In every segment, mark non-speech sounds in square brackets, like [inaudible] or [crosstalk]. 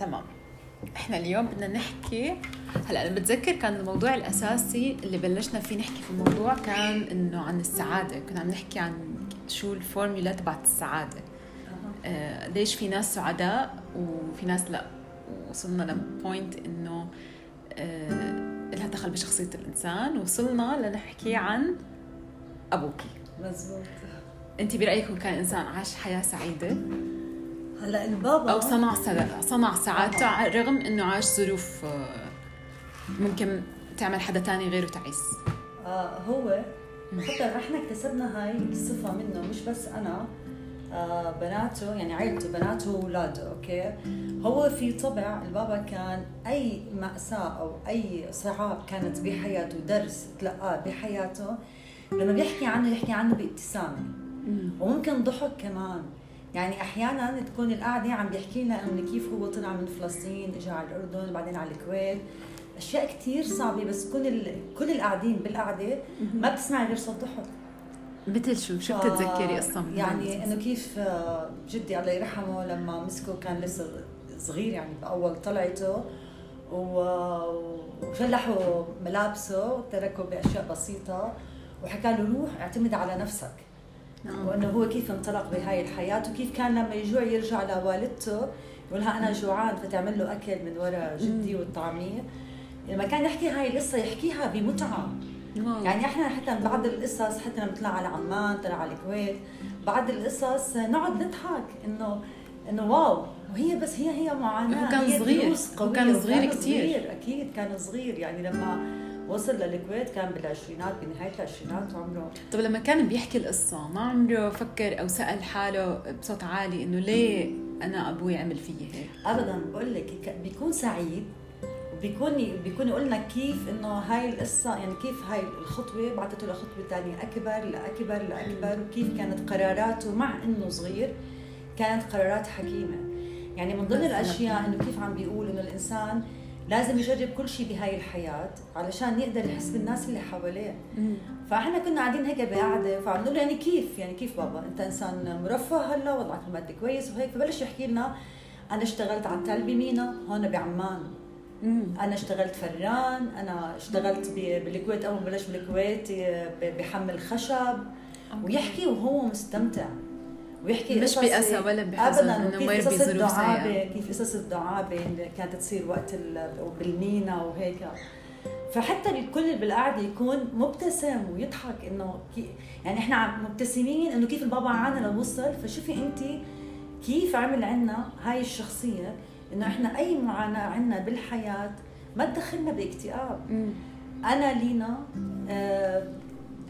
تمام. إحنا اليوم بدنا نحكي هلأ أنا بتذكر كان الموضوع الأساسي اللي بلشنا فيه نحكي في الموضوع كان إنه عن السعادة. كنا عم نحكي عن شو الفورمولا تبعت السعادة. آه ليش في ناس سعداء وفي ناس لأ؟ وصلنا ل point إنه آه لها دخل بشخصية الإنسان. وصلنا لنحكي عن أبوكي. مزبوط. أنت برايك هو كان إنسان عاش حياة سعيدة؟ هلا البابا أو صنع صنع سعادته رغم إنه عاش ظروف آه، ممكن تعمل حدا تاني غيره تعيس. آه هو حتى إحنا اكتسبنا هاي الصفة منه مش بس أنا آه بناته يعني عيلته بناته وأولاده أوكي؟ هو في طبع البابا كان أي مأساة أو أي صعاب كانت بحياته درس تلقاه بحياته لما بيحكي عنه يحكي عنه بابتسامة. وممكن ضحك كمان. يعني أحيانا تكون القعدة عم بيحكي لنا إنه كيف هو طلع من فلسطين اجى على الأردن بعدين على الكويت. أشياء كثير صعبة بس كل ال... كل القاعدين بالقعدة ما بتسمعي غير صوت ضحك مثل شو؟ شو بتتذكري قصه من يعني؟ إنه كيف آه، جدي الله يرحمه لما مسكه كان لسه صغير يعني بأول طلعته و- وشلحوا ملابسه وتركه بأشياء بسيطة وحكى له روح اعتمد على نفسك. نعم. وأنه هو كيف انطلق بهاي الحياة وكيف كان لما يجوع يرجع لوالدته يقولها أنا جوعان فتعمل له أكل من وراء جدي والطعمية لما كان يحكي هاي القصة يحكيها بمتعة واو. يعني إحنا حتى بعض القصص حتى لما نطلع على عمان طلع على الكويت بعض القصص نقعد نضحك إنه إنه واو وهي بس هي هي معاناة هو كان هي صغير. هو كان صغير. صغير أكيد كان صغير يعني لما وصل للكويت كان بالعشرينات بنهاية العشرينات عمره. طب لما كان بيحكي القصة ما عمره فكر أو سأل حاله بصوت عالي إنه ليه أنا أبوي عمل فيي هيك؟ ابدا بقول لك بيكون سعيد بيكون بيكون يقول لنا كيف إنه هاي القصة يعني كيف هاي الخطوة بعثته لخطوة ثانية أكبر لأكبر لأكبر وكيف كانت قراراته مع إنه صغير كانت قرارات حكيمة. يعني من ضمن. الأشياء إنه كيف عم بيقول إنه الإنسان لازم يجرب كل شيء بهاي الحياة علشان يقدر يحس بالناس اللي حواليه. فاحنا كنا قاعدين هيك بقعدة فعم نقول يعني كيف؟ يعني كيف بابا؟ انت انسان مرفه هلا وضعك المادي كويس وهيك فبلش يحكي لنا أنا اشتغلت على التل بمينا هون بعمان. أنا اشتغلت فران أنا اشتغلت بالكويت أول ما بلش بالكويت بحمل خشب. ويحكي وهو مستمتع. ويحكي مش بأسى ولا بحزن وكيف مر بظروف الدعابة سيئة. كيف قصص الدعابة اللي كانت تصير وقت ال- بالمينا وهيك. فحتى الكل اللي بالقعدة يكون مبتسم ويضحك إنه يعني إحنا مبتسمين إنه كيف البابا عنا لوصل فشوفي أنت كيف عمل عنا هاي الشخصية إنه إحنا أي معاناة عنا بالحياة ما تدخلنا باكتئاب. أنا لينا آه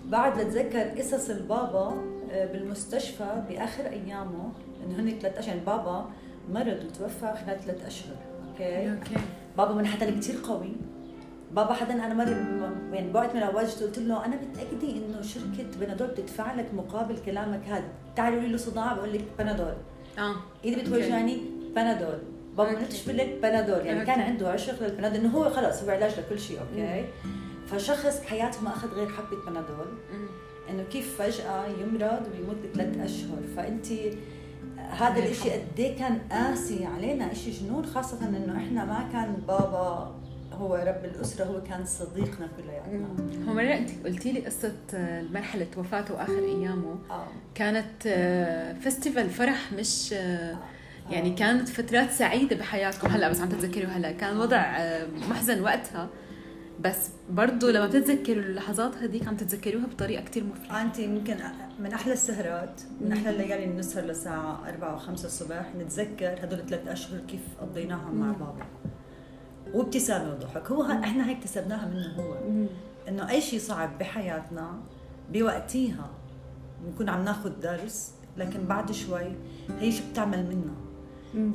بعد بتذكر قصص البابا بالمستشفى بآخر أيامه إنه هن ثلاث أشهر يعني بابا مرض وتوفى خلال ثلاث أشهر okay؟ okay. بابا من حدا كثير قوي. بابا حدا أنا مره يعني بوقت من الاوقات قلت له أنا متأكدة إنه شركة بنادول بتدفع لك مقابل كلامك هذا. تعالي قولي له صداع بقول لك بنادول. آه. ايدي بتوجعني بنادول. بابا ما. قلتش لك بنادول. يعني. كان عنده عشق للبنادول إنه هو خلص هو علاج لكل شيء okay؟ فشخص بحياته ما أخذ غير حبة بنادول. إنه كيف فجأة يمرض ويموت بثلاث أشهر. فانت هذا الإشي. قد إيه كان قاسي علينا إشي جنون خاصة إنه إحنا ما كان بابا هو رب الأسرة هو كان صديقنا كلياتنا هو مرة انت قلتي لي قصة آه، مرحلة وفاته واخر أيامه. آه. كانت آه، فيستيفال فرح مش آه، يعني آه. كانت فترات سعيدة بحياتكم. هلأ بس عم تتذكروا هلا كان وضع آه، محزن وقتها. بس برضه لما بتتذكروا اللحظات هذيك عم تتذكروها بطريقة كتير مفرحة. انت يمكن من أحلى السهرات من أحلى الليالي اللي نسهر للساعه 4 و5 الصبح نتذكر هدول ثلاث أشهر كيف قضيناهم مع. بابا. وابتسامة وضحك. هو إحنا هيك اكتسبناها منه هو. إنه أي شيء صعب بحياتنا بوقتيها بنكون عم ناخذ درس لكن بعد شوي هي شو بتعمل منا.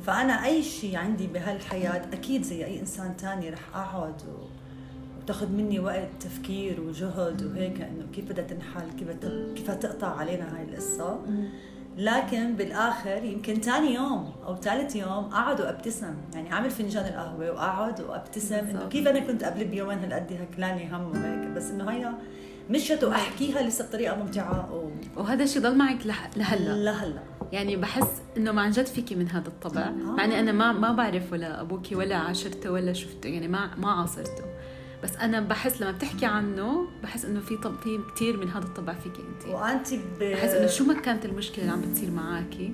فأنا أي شيء عندي بهالحياة أكيد زي أي إنسان تاني رح أقعد و... وتاخذ مني وقت تفكير وجهد وهيك إنه كيف بدها تنحل كيف كيف تقطع علينا هاي القصة. لكن بالآخر يمكن ثاني يوم أو ثالث يوم اقعد وأبتسم. يعني اعمل فنجان القهوة واقعد وأبتسم إنه. كيف أنا كنت قبل بيومين هالقد هكلاني هم وهيك. بس إنه هي مشت وأحكيها لسه بطريقة ممتعة و... وهذا الشيء ضل معك لهلا؟ لهلا. يعني بحس إنه ما عن جد فيكي من هذا الطبع. مع إني أنا ما ما بعرف ولا أبوكي ولا عاشرته ولا شفته. يعني ما ما عاصرته. بس أنا بحس لما بتحكي عنه بحس إنه في طب في كثير من هذا الطبع فيك انت. وانت ب... بحس إنه شو ما كانت المشكلة اللي عم بتصير معاكي.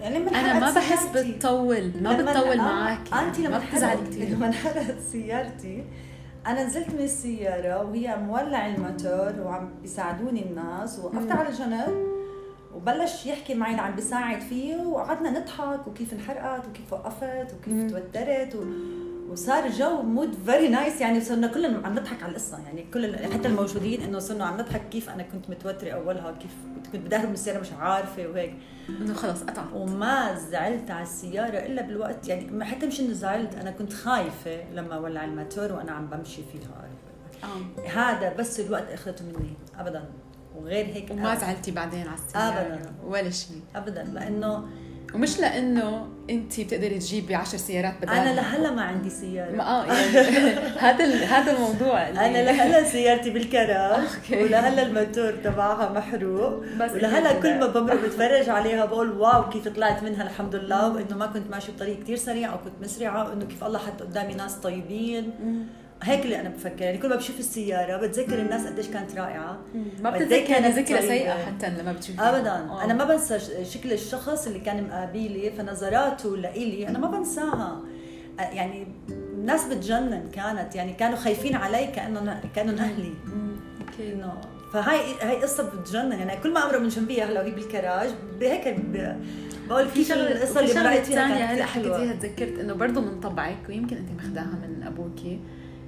يعني أنا ما بحس سيارتي- بتطول ما بتطول آه، معك انت لما ما بتزعلي كثير لما انحرقت سيارتي أنا نزلت من السيارة وهي مولع الموتور وعم بيساعدوني الناس ووقفت على جنب وبلش يحكي معي اللي عم بيساعد فيه وقعدنا نضحك وكيف انحرقت وكيف وقفت وكيف. توترت و... وصار جو mood very nice يعني صرنا كلنا عم نضحك على القصة. يعني كل حتى الموجودين إنه صرنا عم نضحك كيف أنا كنت متوترة أولها كيف كنت بدي أهرب من السيارة مش عارفة وهيك. إنه خلص قطع. وما زعلت على السيارة إلا بالوقت يعني حتى مش إنه زعلت أنا كنت خايفة لما ولع الماتور وأنا عم بمشي فيها. آه. هذا بس الوقت أخذته مني أبدا. وغير هيك وما أبداً. زعلتي بعدين على السيارة. أبداً. ولا شيء. أبدا. لأنه ومش لأنه انت بتقدري تجيبي عشر سيارات بدالها أنا لهلا ما عندي سيارة ما آه يعني [laughs] هذا هذا الموضوع اللي- أنا لهلا [laughs] سيارتي بالكراج. ولهلا الماتور تبعها محروق ولهلا كل ما كده. بمر [laughs] بتفرج عليها بقول واو كيف طلعت منها الحمد لله وإنه ما كنت ماشي بطريق كتير سريع أو كنت مسرعة وإنه كيف الله حط قدامي ناس طيبين. هيك اللي أنا بفكر يعني كل ما بشوف السيارة بتذكر الناس قديش كانت رائعة. ما قد إيه بتتذكري كانت ذكرى. سيئة حتى لما بتشوفيها ابدا. آه. أنا ما بنسى شكل الشخص اللي كان مقابلي فنظراته لإلي أنا ما بنساها. يعني الناس بتجنن كانت يعني كانوا خايفين علي كأنهم كأنهم أهلي. أوكي. إنه فهاي هاي قصة بتجنن. يعني كل ما أمر من جنبي هلا وهي بالكراج هيك ب- بقول في شغلة القصة اللي مرقت فيها كانت هلا حكيتيها تذكرت إنه برضه من طبعك ويمكن أنت ماخذاها من أبوكي.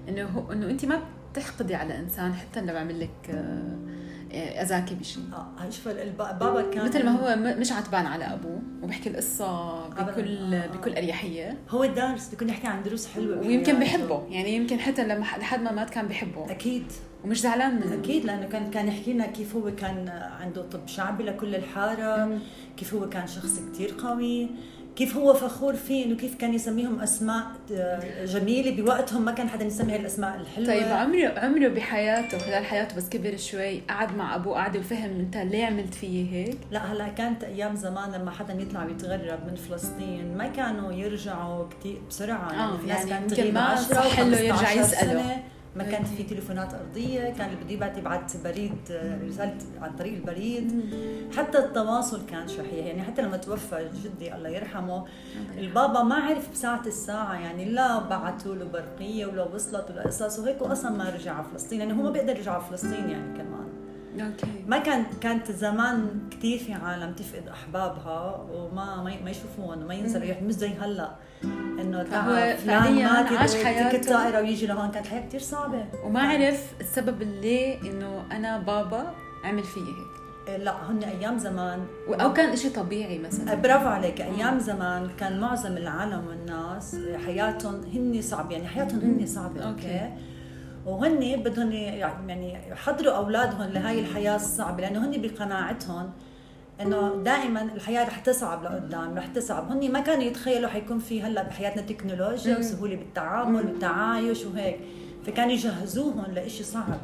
إنه إنه انت ما بتحقدي على إنسان حتى لو عمل لك آه، أذاكي بشيء آه شوف بابا كان مثل ما هو مش عتبان على أبوه وبحكي القصة بكل. آه. بكل أريحية هو الدارس بيكون يحكي عن دروس حلوة ويمكن. بحبه يعني يمكن حتى لما لحد ما مات كان بحبه أكيد ومش زعلان منه أكيد لأنه كان كان يحكي لنا كيف هو كان عنده طب شعبي لكل الحارة. كيف هو كان شخص كتير قوي كيف هو فخور فيه إنه كيف كان يسميهم أسماء آه، جميلة بوقتهم ما كان حدا يسمي هالاسماء الحلوة طيب عمره عمره بحياته خلال حياته بس كبر شوي قعد مع أبوه قعد وفهم أنت ليه عملت فيي هيك لا هلا كانت أيام زمان لما حدا يطلع يتغرب من فلسطين ما كانوا يرجعوا كثير بسرعة يعني آه، في ناس يعني كانت يمكن تغيب ما 10 صح له و15 يرجع يسأله. سنة. ما كان okay. في تليفونات أرضية كان اللي بده يبعت يبعت بريد آه، رسالة عن طريق البريد. حتى التواصل كان شحيح يعني حتى لما توفى جدي الله يرحمه البابا ما عرف بساعة الساعة يعني لا بعثوا له برقية ولا وصلت ولا قصص وهيك أصلا ما رجع على فلسطين يعني هو ما بيقدر يرجع على فلسطين يعني كمان. okay. ما كان كانت زمان كثير في عالم تفقد أحبابها وما ما ما يشوفوهم وما ينزلوا مش زي هلأ. إنه فهو فعلياً عاش حياته. الطائره ويجي لهون كانت الحياة كثير صعبة. وما عرف السبب اللي إنه أنا بابا عمل فيي هيك. إيه، لا هن أيام زمان. أو كان إشي طبيعي مثلا. برافو عليك. أيام زمان كان معظم العالم والناس حياتهم هن صعبه يعني حياتهم هن صعبة. أوكي. وهن بدهم يعني يحضروا أولادهم لهي الحياة الصعبة لأنه هن بقناعتهم إنه دائما الحياة رح تصعب لقدام رح تصعب هن ما كانوا يتخيلوا حيكون في هلأ بحياتنا تكنولوجيا. وسهولة بالتعامل. والتعايش وهيك فكانوا يجهزوهم لإشي صعب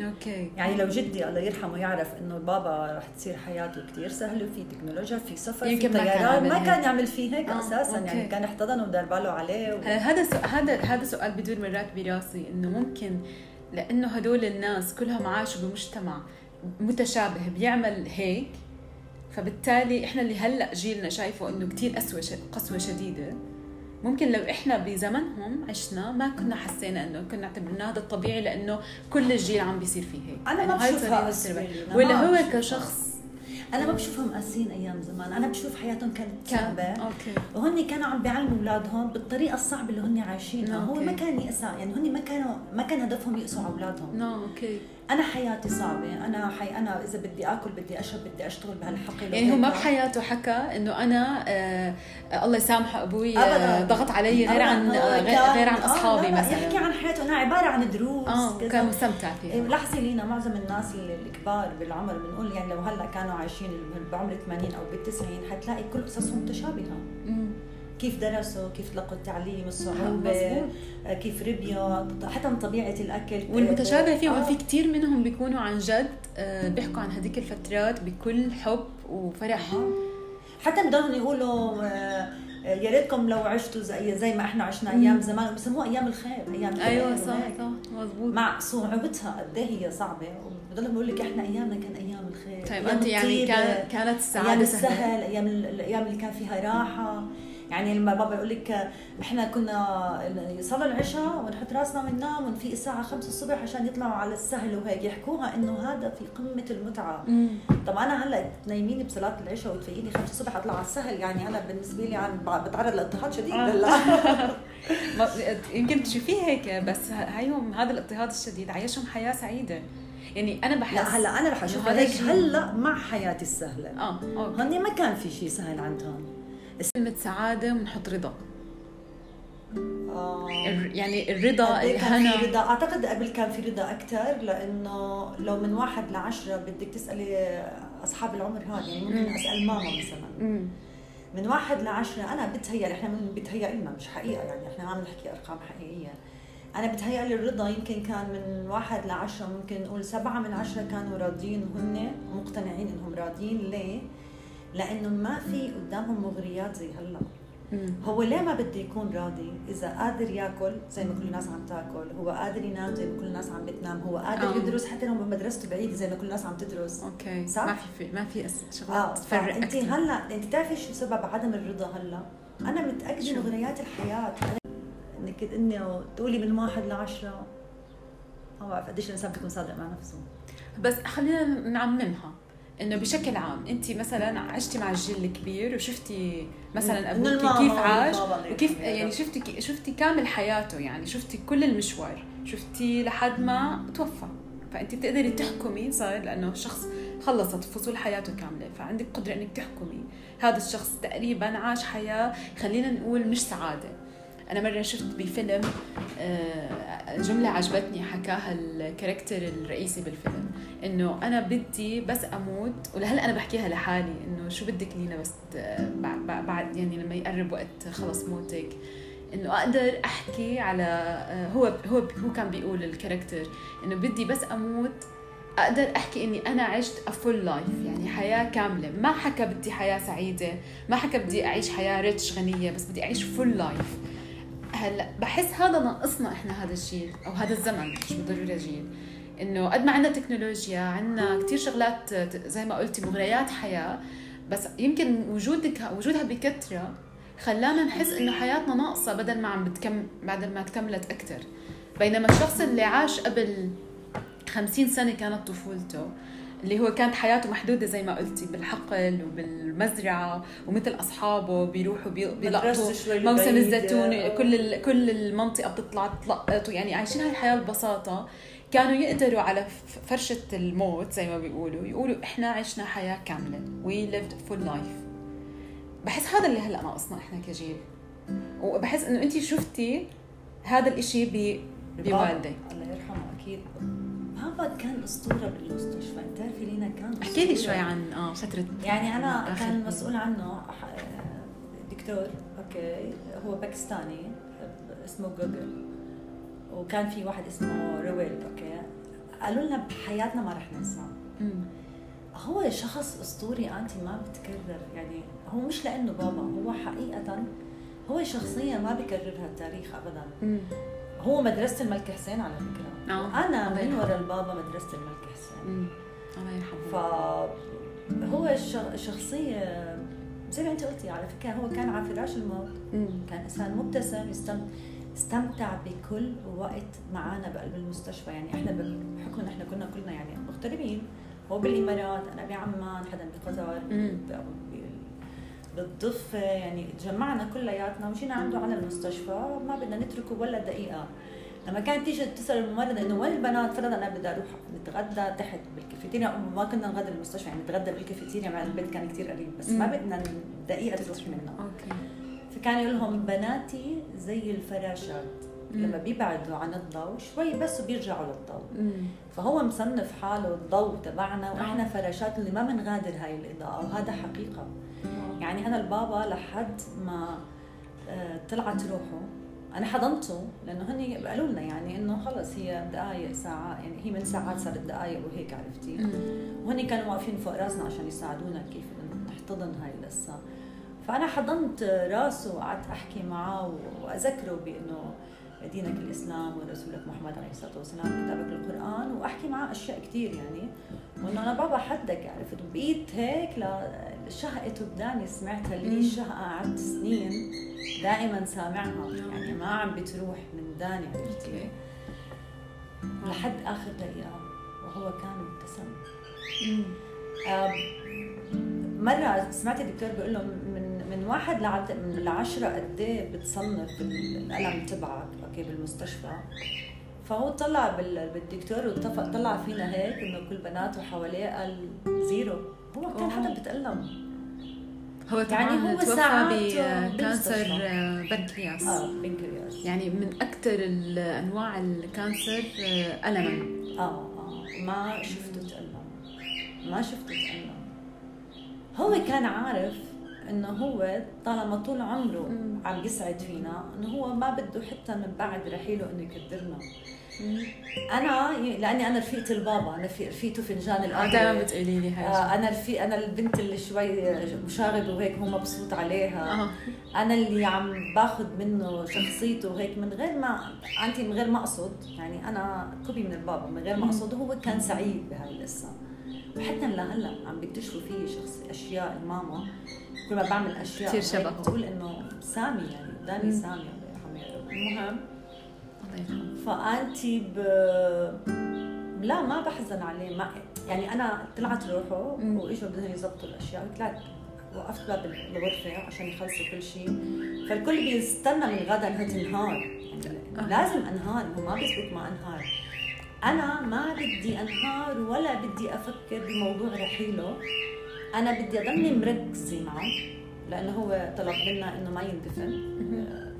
okay يعني لو جدي الله يرحمه يعرف إنه بابا رح تصير حياته كتير سهلة في تكنولوجيا في سفر في يمكن ما كان طيران ما. كان يعمل فيه هيك آه، أساسا okay. يعني كان احتضن ودار باله عليه و... هلا هذا هذا هذا سؤال بدور مرات براسي إنه ممكن لأنه هدول الناس كلهم عاشوا بمجتمع متشابه بيعمل هيك فبالتالي إحنا اللي هلأ جيلنا شايفه إنه كتير قسوه قسوة شديدة. ممكن لو إحنا بزمنهم عشنا ما كنا حسينا إنه كنا اعتبرناه هذا الطبيعي لأنه كل الجيل عم بيصير فيه هيك. أنا ما بشوفها. أنا ولا هو. كشخص؟ أنا ما بشوفهم قاسيين أيام زمان. أنا بشوف حياتهم كانت كان صعبة. okay. وهن كانوا عم بيعلموا أولادهم بالطريقة الصعبة اللي هن عايشينها. هو. ما كان يأسى يعني هن ما كانوا ما كان هدفهم يقسوا على أولادهم. no okay. أنا حياتي صعبة أنا حي أنا إذا بدي آكل بدي أشرب بدي أشتغل بهالحقل يعني هو ما. بحياته حكى إنه أنا آه الله يسامحه أبوي آه. ضغط علي غير عن آه غير, غير عن آه، أصحابي لا، مثلا يحكي عن حياته إنه عبارة عن دروس آه. كان مستمتع إيه، فيها لاحظي لينا معظم الناس الكبار بالعمر بنقول يعني لو هلأ كانوا عايشين بعمر 80 أو بال 90 حتلاقي كل قصصهم متشابهة. كيف درسوا كيف لقوا التعليم الصعوبة مظبوط. آه، كيف ربيوا حتى من طبيعة الأكل. والمتشابه فيهم آه. في كتير منهم بيكونوا عن جد آه بيحكوا عن هذيك الفترات بكل حب وفرح. آه. حتى بدهم يقولوا آه، يا ريتكم لو عشتوا زي زي ما إحنا عشنا أيام زمان. بسموها أيام الخير أيام الخير. أيوه صح صح مضبوط مع صعوبتها قد إيه هي صعبة. وبضلهم بقول لك إحنا أيامنا كان أيام الخير طيب انت يعني كان كانت السعادة أيام السهل أيام الأيام اللي كان فيها راحة. يعني لما بابا يقول لك إحنا كنا يصلوا العشاء ونحط راسنا وننام ونفيق الساعة 5 الصبح عشان يطلعوا على السهل وهيك يحكوها إنه هذا في قمة المتعة. طب أنا هلأ تنيميني بصلاة العشاء وتفيقيني 5 الصبح أطلع على السهل يعني أنا بالنسبة لي عم بتعرض لاضطهاد شديد آه. هلا [laughs] ما- يمكن تشوفيه هيك بس هيهم هذا الاضطهاد الشديد عيشهم حياة سعيدة. يعني أنا بحس لا هلأ أنا رح أشوف هيك هلأ مع حياتي السهلة. آه أوكي. هن ما كان في شيء سهل عندهم. كلمه سعاده بنحط رضا آه. يعني الرضا الهنا رضا أعتقد قبل كان في رضا أكثر لأنه لو من واحد لعشرة بدك تسألي أصحاب العمر هذا يعني ممكن مم. أسأل ماما مثلا مم. من واحد لعشرة أنا بتهيأ إحنا بتهيأ لنا مش حقيقة يعني إحنا عم نحكي أرقام حقيقية أنا بتهيأ لي الرضا يمكن كان من واحد لعشرة ممكن نقول سبعة من عشرة كانوا راضيين هن مقتنعين إنهم راضيين ليه؟ لأنه ما في قدامهم مغريات زي هلا. هو ليه ما بده يكون راضي؟ إذا قادر ياكل زي ما كل الناس عم تاكل هو قادر ينام زي ما كل الناس عم بتنام هو قادر آه. يدرس حتى لو مدرسته بعيده زي ما كل الناس عم تدرس. أوكي. صح؟ ما في ما في شغلات آه تفرق انت. هلا انت بتعرفي شو سبب عدم الرضا هلا؟ أنا متأكدة؟ مغريات الحياة. إنك إنه تقولي من واحد لعشرة. ما بعرف قديش الإنسان بيكون صادق مع نفسه. بس خلينا نعممها. إنه بشكل عام انت مثلا عشتي مع الجيل الكبير وشفتي مثلا أبوك كيف عاش؟ وكيف يعني. شفتي شفتي كامل حياته يعني شفتي كل المشوار شفتي لحد ما توفى. فانت بتقدري تحكمي صار لأنه شخص خلصت فصول حياته كاملة فعندك قدرة إنك تحكمي. هذا الشخص تقريبا عاش حياة خلينا نقول مش سعادة. أنا مرة شفت بفيلم آه، جملة عجبتني حكاها ال character الرئيسي بالفيلم إنه أنا بدي بس أموت ولهلأ أنا بحكيها لحالي إنه شو بدك لينا بس بعد يعني لما يقرب وقت خلص موتك إنه أقدر أحكي على آه، هو هو هو كان بيقول ال character إنه بدي بس أموت أقدر أحكي إني أنا عشت a full life يعني حياة كاملة. ما حكى بدي حياة سعيدة ما حكى بدي أعيش حياة rich غنية بس بدي أعيش full life هلأ بحس هذا ناقصنا إحنا هذا الجيل أو هذا الزمن مش بالضرورة جيل. إنه قد ما عندنا تكنولوجيا عندنا كثير شغلات زي ما قلتي مغريات حياة بس يمكن وجودك وجودها بكثره خلانا نحس إنه حياتنا ناقصة بدل ما عم بتكم بدل ما اكتملت أكثر بينما الشخص اللي عاش قبل خمسين سنة كانت طفولته. اللي هو كانت حياته محدودة زي ما قلتي بالحقل وبالمزرعة ومثل أصحابه بيروحوا بي- بيلقطوا موسم. الزيتون كل كل المنطقة بتطلع تلقط يعني عايشين هاي الحياة ببساطة. كانوا يقدروا على فرشة الموت زي ما بيقولوا يقولوا إحنا عشنا حياة كاملة. We lived full life. بحس هذا اللي هلأ ناقصنا إحنا كجيل. وبحس إنه انت شفتي هذا الإشي ب- بوالدك. الله يرحمه أكيد. بابا كان أسطورة بالمستشفى. بتعرفي لينا كان احكي لي. شوي عن آه فترة يعني أنا كان مسؤول عنه ح- دكتور okay هو باكستاني اسمه جوجل. وكان في واحد اسمه رويل okay. قالوا لنا بحياتنا ما رح ننساه. هو شخص أسطوري انت ما بتكرر يعني هو مش لأنه بابا هو حقيقة هو شخصية ما بكررها التاريخ ابدا. مم. هو مدرسة الملك حسين على فكرة. أنا من. ورا البابا مدرسة الملك حسين. الله يرحمه فهو شخصية زي ما أنت قلتي على فكرة هو كان على فراش الموت. كان إنسان مبتسم يستم استمتع بكل وقت معنا بقلب المستشفى يعني إحنا بحكم إحنا كنا كلنا يعني مغتربين هو بالإمارات أنا بعمان حدا بقطر مم. ب- ب- بالضفة يعني تجمعنا كلياتنا ومشينا عنده على المستشفى ما بدنا نتركه ولا دقيقة لما كانت تيجي تسأل الممرضة إنه وين البنات فرضا أنا بدي أروح نتغدى تحت بالكافيتيريا. ما كنا نغدى بالمستشفى يعني نتغدى بالكافيتيريا مع البيت كان كتير قريب بس ما. بدنا دقيقة تروح منا okay. فكان يقول لهم بناتي زي الفراشات. لما بيبعدوا عن الضوء شوي بس وبيرجعوا للضوء. فهو مصنف حاله الضوء تبعنا وإحنا فراشات اللي ما بنغادر هاي الإضاءة وهذا حقيقة. يعني أنا البابا لحد ما آه، طلعت روحه أنا حضنته لأنه هن قالوا لنا يعني إنه خلص هي دقائق ساعات يعني هي من ساعات صارت دقائق وهيك عرفتي؟ وهن كانوا واقفين فوق راسنا عشان يساعدونا كيف نحتضن هاي القصة. فأنا حضنت راسه وقعدت أحكي معه وأذكره بإنه دينك الإسلام ورسولك محمد عليه الصلاة والسلام كتابك القرآن وأحكي معه أشياء كثير يعني. وإنه أنا بابا حدك عرفت وبقيت هيك لشهقة وداني سمعتها اللي الشهقة قعدت سنين دائما سامعها. يعني ما عم بتروح من وداني عرفتي لحد آخر دقيقة وهو كان مبتسم. مرة سمعت الدكتور بيقول له من من واحد لعشرة قد إيه بتصنف الألم تبعك؟ أوكي بالمستشفى. فهو طلع بالدكتور واتفق طلع فينا هيك إنه كل بناته حواليه قال zero. هو كان حدا بتألم. هو يعني هو توفى ب cancer بنكرياس. آه بنكرياس. يعني من أكثر انواع ال cancer آه، الما. آه آه. ما شفته تألم. ما شفته تألم. هو كان عارف إنه هو طالما طول عمره عم يسعد فينا إنه هو ما بده حتى من بعد رحيله إنه يقدرنا أنا لأني أنا رفيقة البابا أنا في رفيقته فنجان القهوه آه دائما بتقولي لي هاي آه أنا رفيق أنا البنت اللي شوي مشاغبة وهيك هو مبسوط عليها. آه. أنا اللي عم باخذ منه شخصيته وهيك من غير ما انت من غير ما أقصد يعني أنا كوبي من البابا من غير ما أقصد هو كان سعيد بهاي القصة. وحتى لهلأ عم بيكتشفوا فيه شخص أشياء الماما. كل ما بعمل أشياء كثير شبهه بتقول إنه سامي يعني قدامي سامي الله يرحمه. المهم فأنتي ب لا ما بحزن عليه. ما يعني أنا طلعت روحه وإجوا بدهم يظبطوا الأشياء. طلعت وقفت باب الغرفة عشان يخلصوا كل شيء. فالكل بيستنى من غدا انها تنهار يعني آه. لازم أنهار. هو ما بيزبط ما أنهار. أنا ما بدي أنهار ولا بدي أفكر بموضوع رحيله. أنا بدي أضلني مركزه معه لأنه هو طلب منا إنه ما يندفن.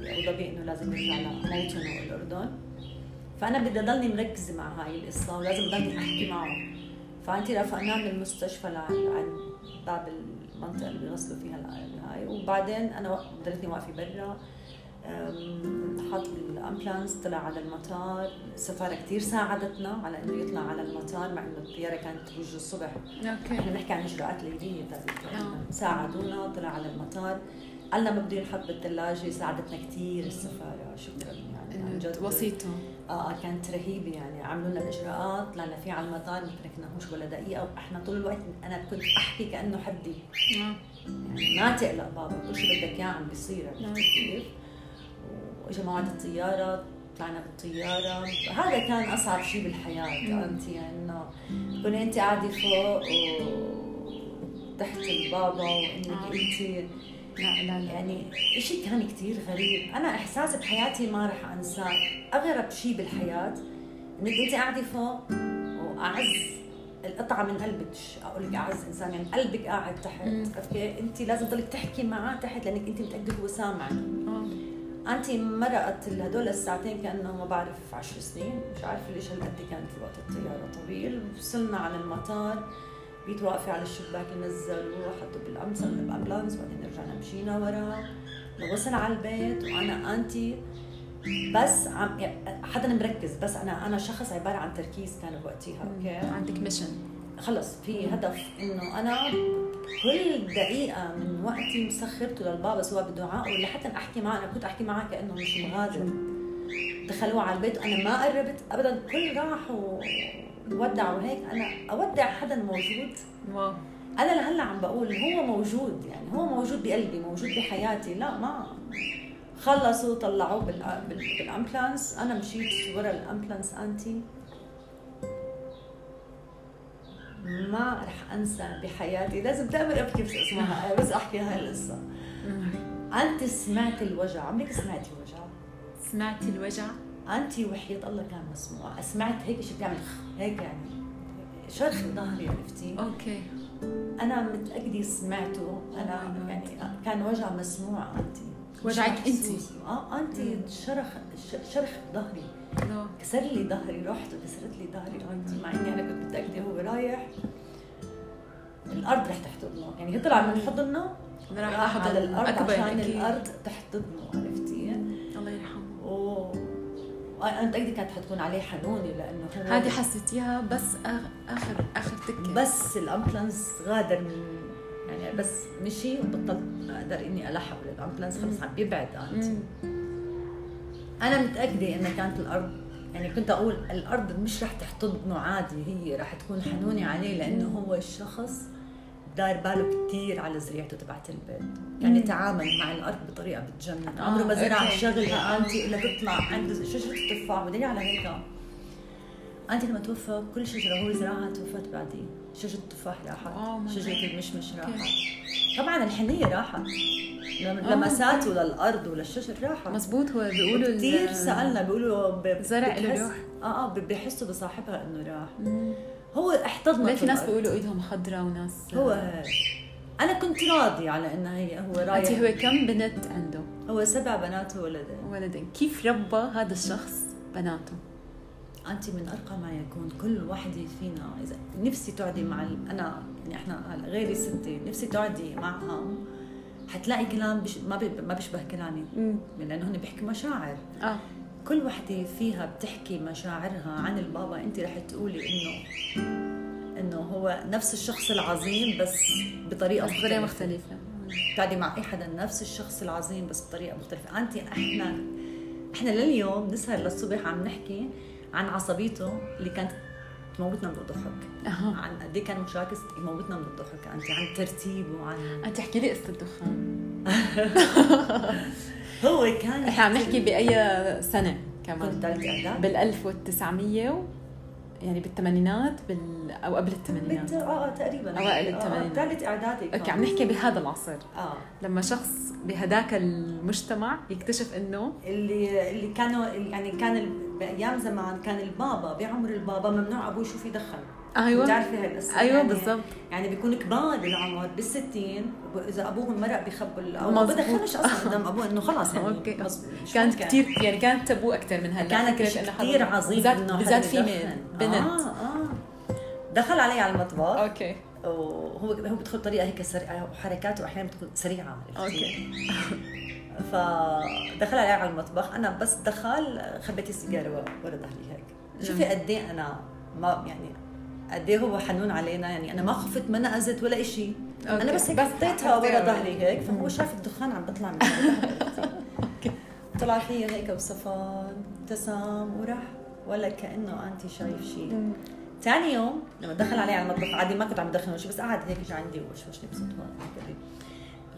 ابو ظبي إنه لازم يرجع لموطنه الأردن. فأنا بدي أضلني مركزه مع هاي القصة ولازم أضلني أحكي معه. فأنت رافقناه من المستشفى لعند باب المنطقة اللي بيغسلوا فيها هاي. وبعدين أنا ضليتني واقفة برا. حط ال ambulance طلع على المطار. السفارة كثير ساعدتنا على إنه يطلع على المطار مع إنه الطيارة كانت توجه الصبح. okay. إحنا بنحكي عن إجراءات ليلية آه. ساعدونا طلع على المطار. قالنا ما بده ينحط بالثلاجه ساعدتنا كثير السفارة. شكرا يعني عن جد. وسيطه آه, آه، كانت رهيبة يعني. عملوا لنا الإجراءات طلعنا فيه على المطار ما تركناهوش ولا دقيقة. وإحنا طول الوقت أنا كنت أحكي كأنه حدي. آه. يعني ما تقلق بابا كل شيء بدك إياه عم بيصير. كيف؟ واجى موعد الطيارة طلعنا بالطيارة هذا كان أصعب شيء بالحياة. أنت يعني إنه تكوني أنت قاعدة فوق وتحت البابا وإنك آه. أنت لا لا لا. يعني شيء كان كثير غريب. أنا إحساسي بحياتي ما رح أنساه. أغرب شيء بالحياة إنك أنت قاعدة فوق وأعز القطعة من قلبك. أقول لك أعز إنسان يعني قلبك قاعد تحت. أوكي؟ أنت لازم تضلك تحكي معاه تحت لأنك أنت متأكدة هو سامعك. انت مرقت هدول الساعتين كأنه ما بعرف 10 سنين. مش عارفة ليش هالقد كانت وقت الطيارة طويل. وصلنا على المطار. بقيت واقفة على الشباك نزلوا حطوا بال ambulance بعدين رجعنا مشينا ورا. وصل على البيت وأنا انتي بس عم حدا مركز بس أنا أنا شخص عبارة عن تركيز كان بوقتها okay؟ عندك mission خلص في هدف إنه أنا كل دقيقة من وقتي مسخرته للبابا سواء بدعاء ولا حتى أحكي معه. أنا كنت أحكي معه كأنه مش مغادر دخلوه على البيت وأنا ما قربت ابدا. كل راح وودع وهيك أنا أودع حدا موجود. wow. أنا لهلأ عم بقول هو موجود يعني هو موجود بقلبي موجود بحياتي. لا ما خلصوا طلعوه بال ambulance أنا مشيت ورا ال ambulance انتي ما رح أنسى بحياتي. لازم دائما أبكي بس اسمعها بس أحكي هاي القصة. أنت سمعت الوجع؟ عمرك سمعتي وجع؟ سمعتي الوجع؟ أنت وحياة الله كان مسموع. سمعت هيك شيء بتعمل هيك يعني. شرخ بظهري عرفتي؟ أوكي. أنا متأكدة سمعته. أنا يعني كان وجع مسموع انت وجعك انت آه انت شرخ شرخ ظهري. كسر لي ظهري رحت وكسرت لي ظهري مع إني أنا كنت متأكدة هو رايح. الأرض رح تحتضنه. يعني طلع من حضننا راح على الأرض عشان الأرض تحتضنه عرفتي؟ الله يرحمه. أنا متأكدة كانت حتكون عليه حنونة لأنه هو هذه حسيتيها بس آخر آخر تكة. بس الأمبلانس غادر من يعني بس مشي وبطلت أقدر إني ألحق للامبلانس خلص عم بيبعد أنت. أنا متأكدة إنها كانت الأرض. يعني كنت أقول الأرض مش رح تحتضنه عادي هي رح تكون حنونة عليه لأنه هو الشخص داير باله كثير على زريعته تبعت البيت. يعني. تعامل مع الأرض بطريقة بتجنن. آه، عمره ما زرع. شغلة. آه. أنتي الا تطلع عند شجره التفاح ودليل على هيك. أنتي لما توفى كل شجره هو زرعها توفت بعدين. شجرة التفاح راحت آه، بعرف. المشمش راحت. طبعا الحنية راحت لما- آه، لمساته للأرض وللشجر راحت مزبوط هو بيقولوا كثير سألنا بيقولوا الزرع له روح. آه آه بيحسوا بصاحبها إنه راح مم. هو احتضنت ليه في ناس. بيقولوا إيدهم خضراء وناس هو أنا كنت راضي على انه هي هو أنت رايح هو كم بنت عنده؟ هو سبع بنات وولدين ولدين كيف ربى هذا الشخص بناته؟ انت من أرقى ما يكون. كل وحده فينا إذا نفسي تقعدي مع ال... أنا يعني إحنا غيري ستي نفسي تقعدي معهم حتلاقي كلام بش... ما. ما بيشبه كلامي. لأنه هن بيحكوا مشاعر. آه. كل وحدة فيها بتحكي مشاعرها عن البابا. انت رح تقولي انه إنه هو نفس الشخص العظيم بس بطريقة بطريقة مختلفة. مختلفة. بتقعدي مع اي حدا نفس الشخص العظيم بس بطريقة مختلفة. انت إحنا إحنا لليوم نسهر للصبح عم نحكي. عن عصبيته اللي كانت تموتنا من الضحك. أها. عن قد إيه كان مشاكس يموتنا من الضحك. انت عن ترتيبه وعن انت احكي لي قصة الدخان. [laughs] هو كان إحنا عم نحكي بأي سنة كمان؟ ثالث إعداد. بال 1900 و... يعني بالثمانينات بال... أو قبل. الثمانينات آه آه، تقريبا أوائل آه، الثمانينات. ثالث إعدادي. أوكي عم نحكي بهذا العصر آه لما شخص بهداك المجتمع يكتشف إنه اللي اللي كانوا يعني كان بأيام زمان كان البابا بعمر البابا ممنوع أبوه يشوف يدخن أيوه. بتعرفي هاي القصة أيوه يعني بالضبط. يعني بيكون كبار بالعمر بالستين وإذا ابوهم مرق بخبوا ال- أو. بدخنش أصلا قدام أبوه إنه خلص يعني مش كانت ممكن. كثير يعني كانت تابو أكثر من هلأ. كانت كثير عظيم بالذات إنه بالذات يدخن. بنت. آه آه. دخل علي على المطبخ. okay. وهو هو بدخل بطريقة هيك سريعة وحركاته أحيانا بتكون سريعة؟ okay. فدخل علي على المطبخ. أنا بس دخل خبيت السيجارة ورا ظهري هيك. شوفي قد إيه أنا ما يعني قد إيه هو حنون علينا؟ يعني أنا ما خفت ما نقزت ولا شيء أنا. بس هيك حطيتها ورا. ظهري هيك فهو شاف الدخان عم بطلع من [laughs] طلع فيا هيك بصفان ابتسم وراح ولا كأنه انت شايف شيء ثاني يوم لما دخل علي على المطبخ عادي ما كنت عم بدخن ولا شيء بس قعد هيك اجى عندي ووشوشني بصوت لي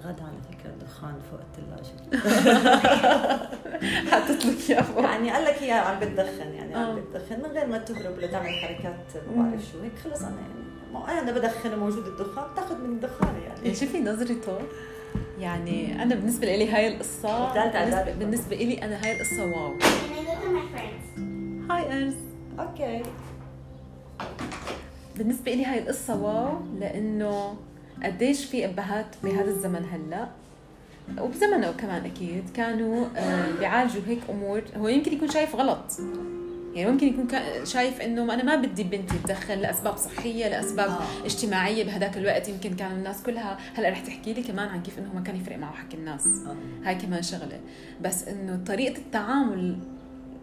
غدا على فكرة الدخان فوق الثلاجه [laughs] حطت لك اياه فوق. يعني قال لك هي عم بتدخن يعني عم آه. بتدخن من غير ما تهرب ولا تعمل حركات ما بعرف شو هيك. خلص أنا يعني أنا بدخن وموجود الدخان بتاخذ من الدخان يعني. يعني شوفي نظرته يعني أنا بالنسبة لي هاي القصة. بالنسبة, بالنسبة لي أنا هاي القصة wow? هاي ارز okay. بالنسبة لي هاي القصة wow لأنه قديش في أبهات بهذا الزمن هلأ؟ وبزمنه كمان أكيد. كانوا آه، بيعالجوا هيك أمور. هو يمكن يكون شايف غلط. يعني ممكن يكون شايف إنه أنا ما بدي بنتي تدخن لأسباب صحية لأسباب آه. آه. اجتماعية بهداك الوقت. يمكن كانوا الناس كلها. هلأ رح تحكي لي كمان عن كيف إنه ما كان يفرق معه حكي الناس. آه. هاي كمان شغلة. بس إنه طريقة التعامل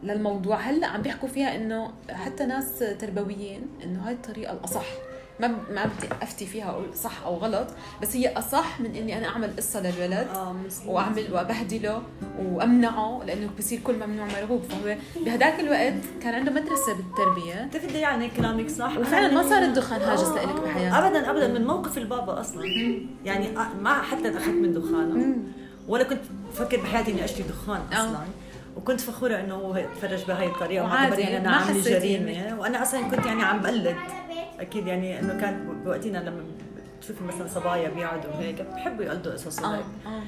للموضوع هلأ عم بيحكوا فيها إنه حتى ناس تربويين إنه هاي الطريقة الأصح. ما ما بدي أفتي فيها أقول صح أو غلط بس هي أصح من إني أنا أعمل قصة للولد مزبوط. وأعمل وابهدله وأمنعه لأنه بصير كل ممنوع مرغوب فهو بهداك الوقت كان عنده مدرسة بالتربية إيه يعني كلامك صح وفعلاً ما صار الدخان هاجس آه، آه. بحياتك. ابدا ابدا من موقف البابا أصلا يعني آه، ما حتى أخذت من دخانه. ولا كنت بفكر بحياتي إني أشتري دخان آه. أصلا وكنت فخورة إنه هو تفرج بهاي الطريقة وعادي، اعتبرني أنا ما عامله جريمة وأنا أصلا كنت يعني عم بقلد. أكيد يعني إنه كان بوقتنا لما تشوفي مثلا صبايا بيقعدوا هيك بحبوا يقلدوا قصص هيك. آه.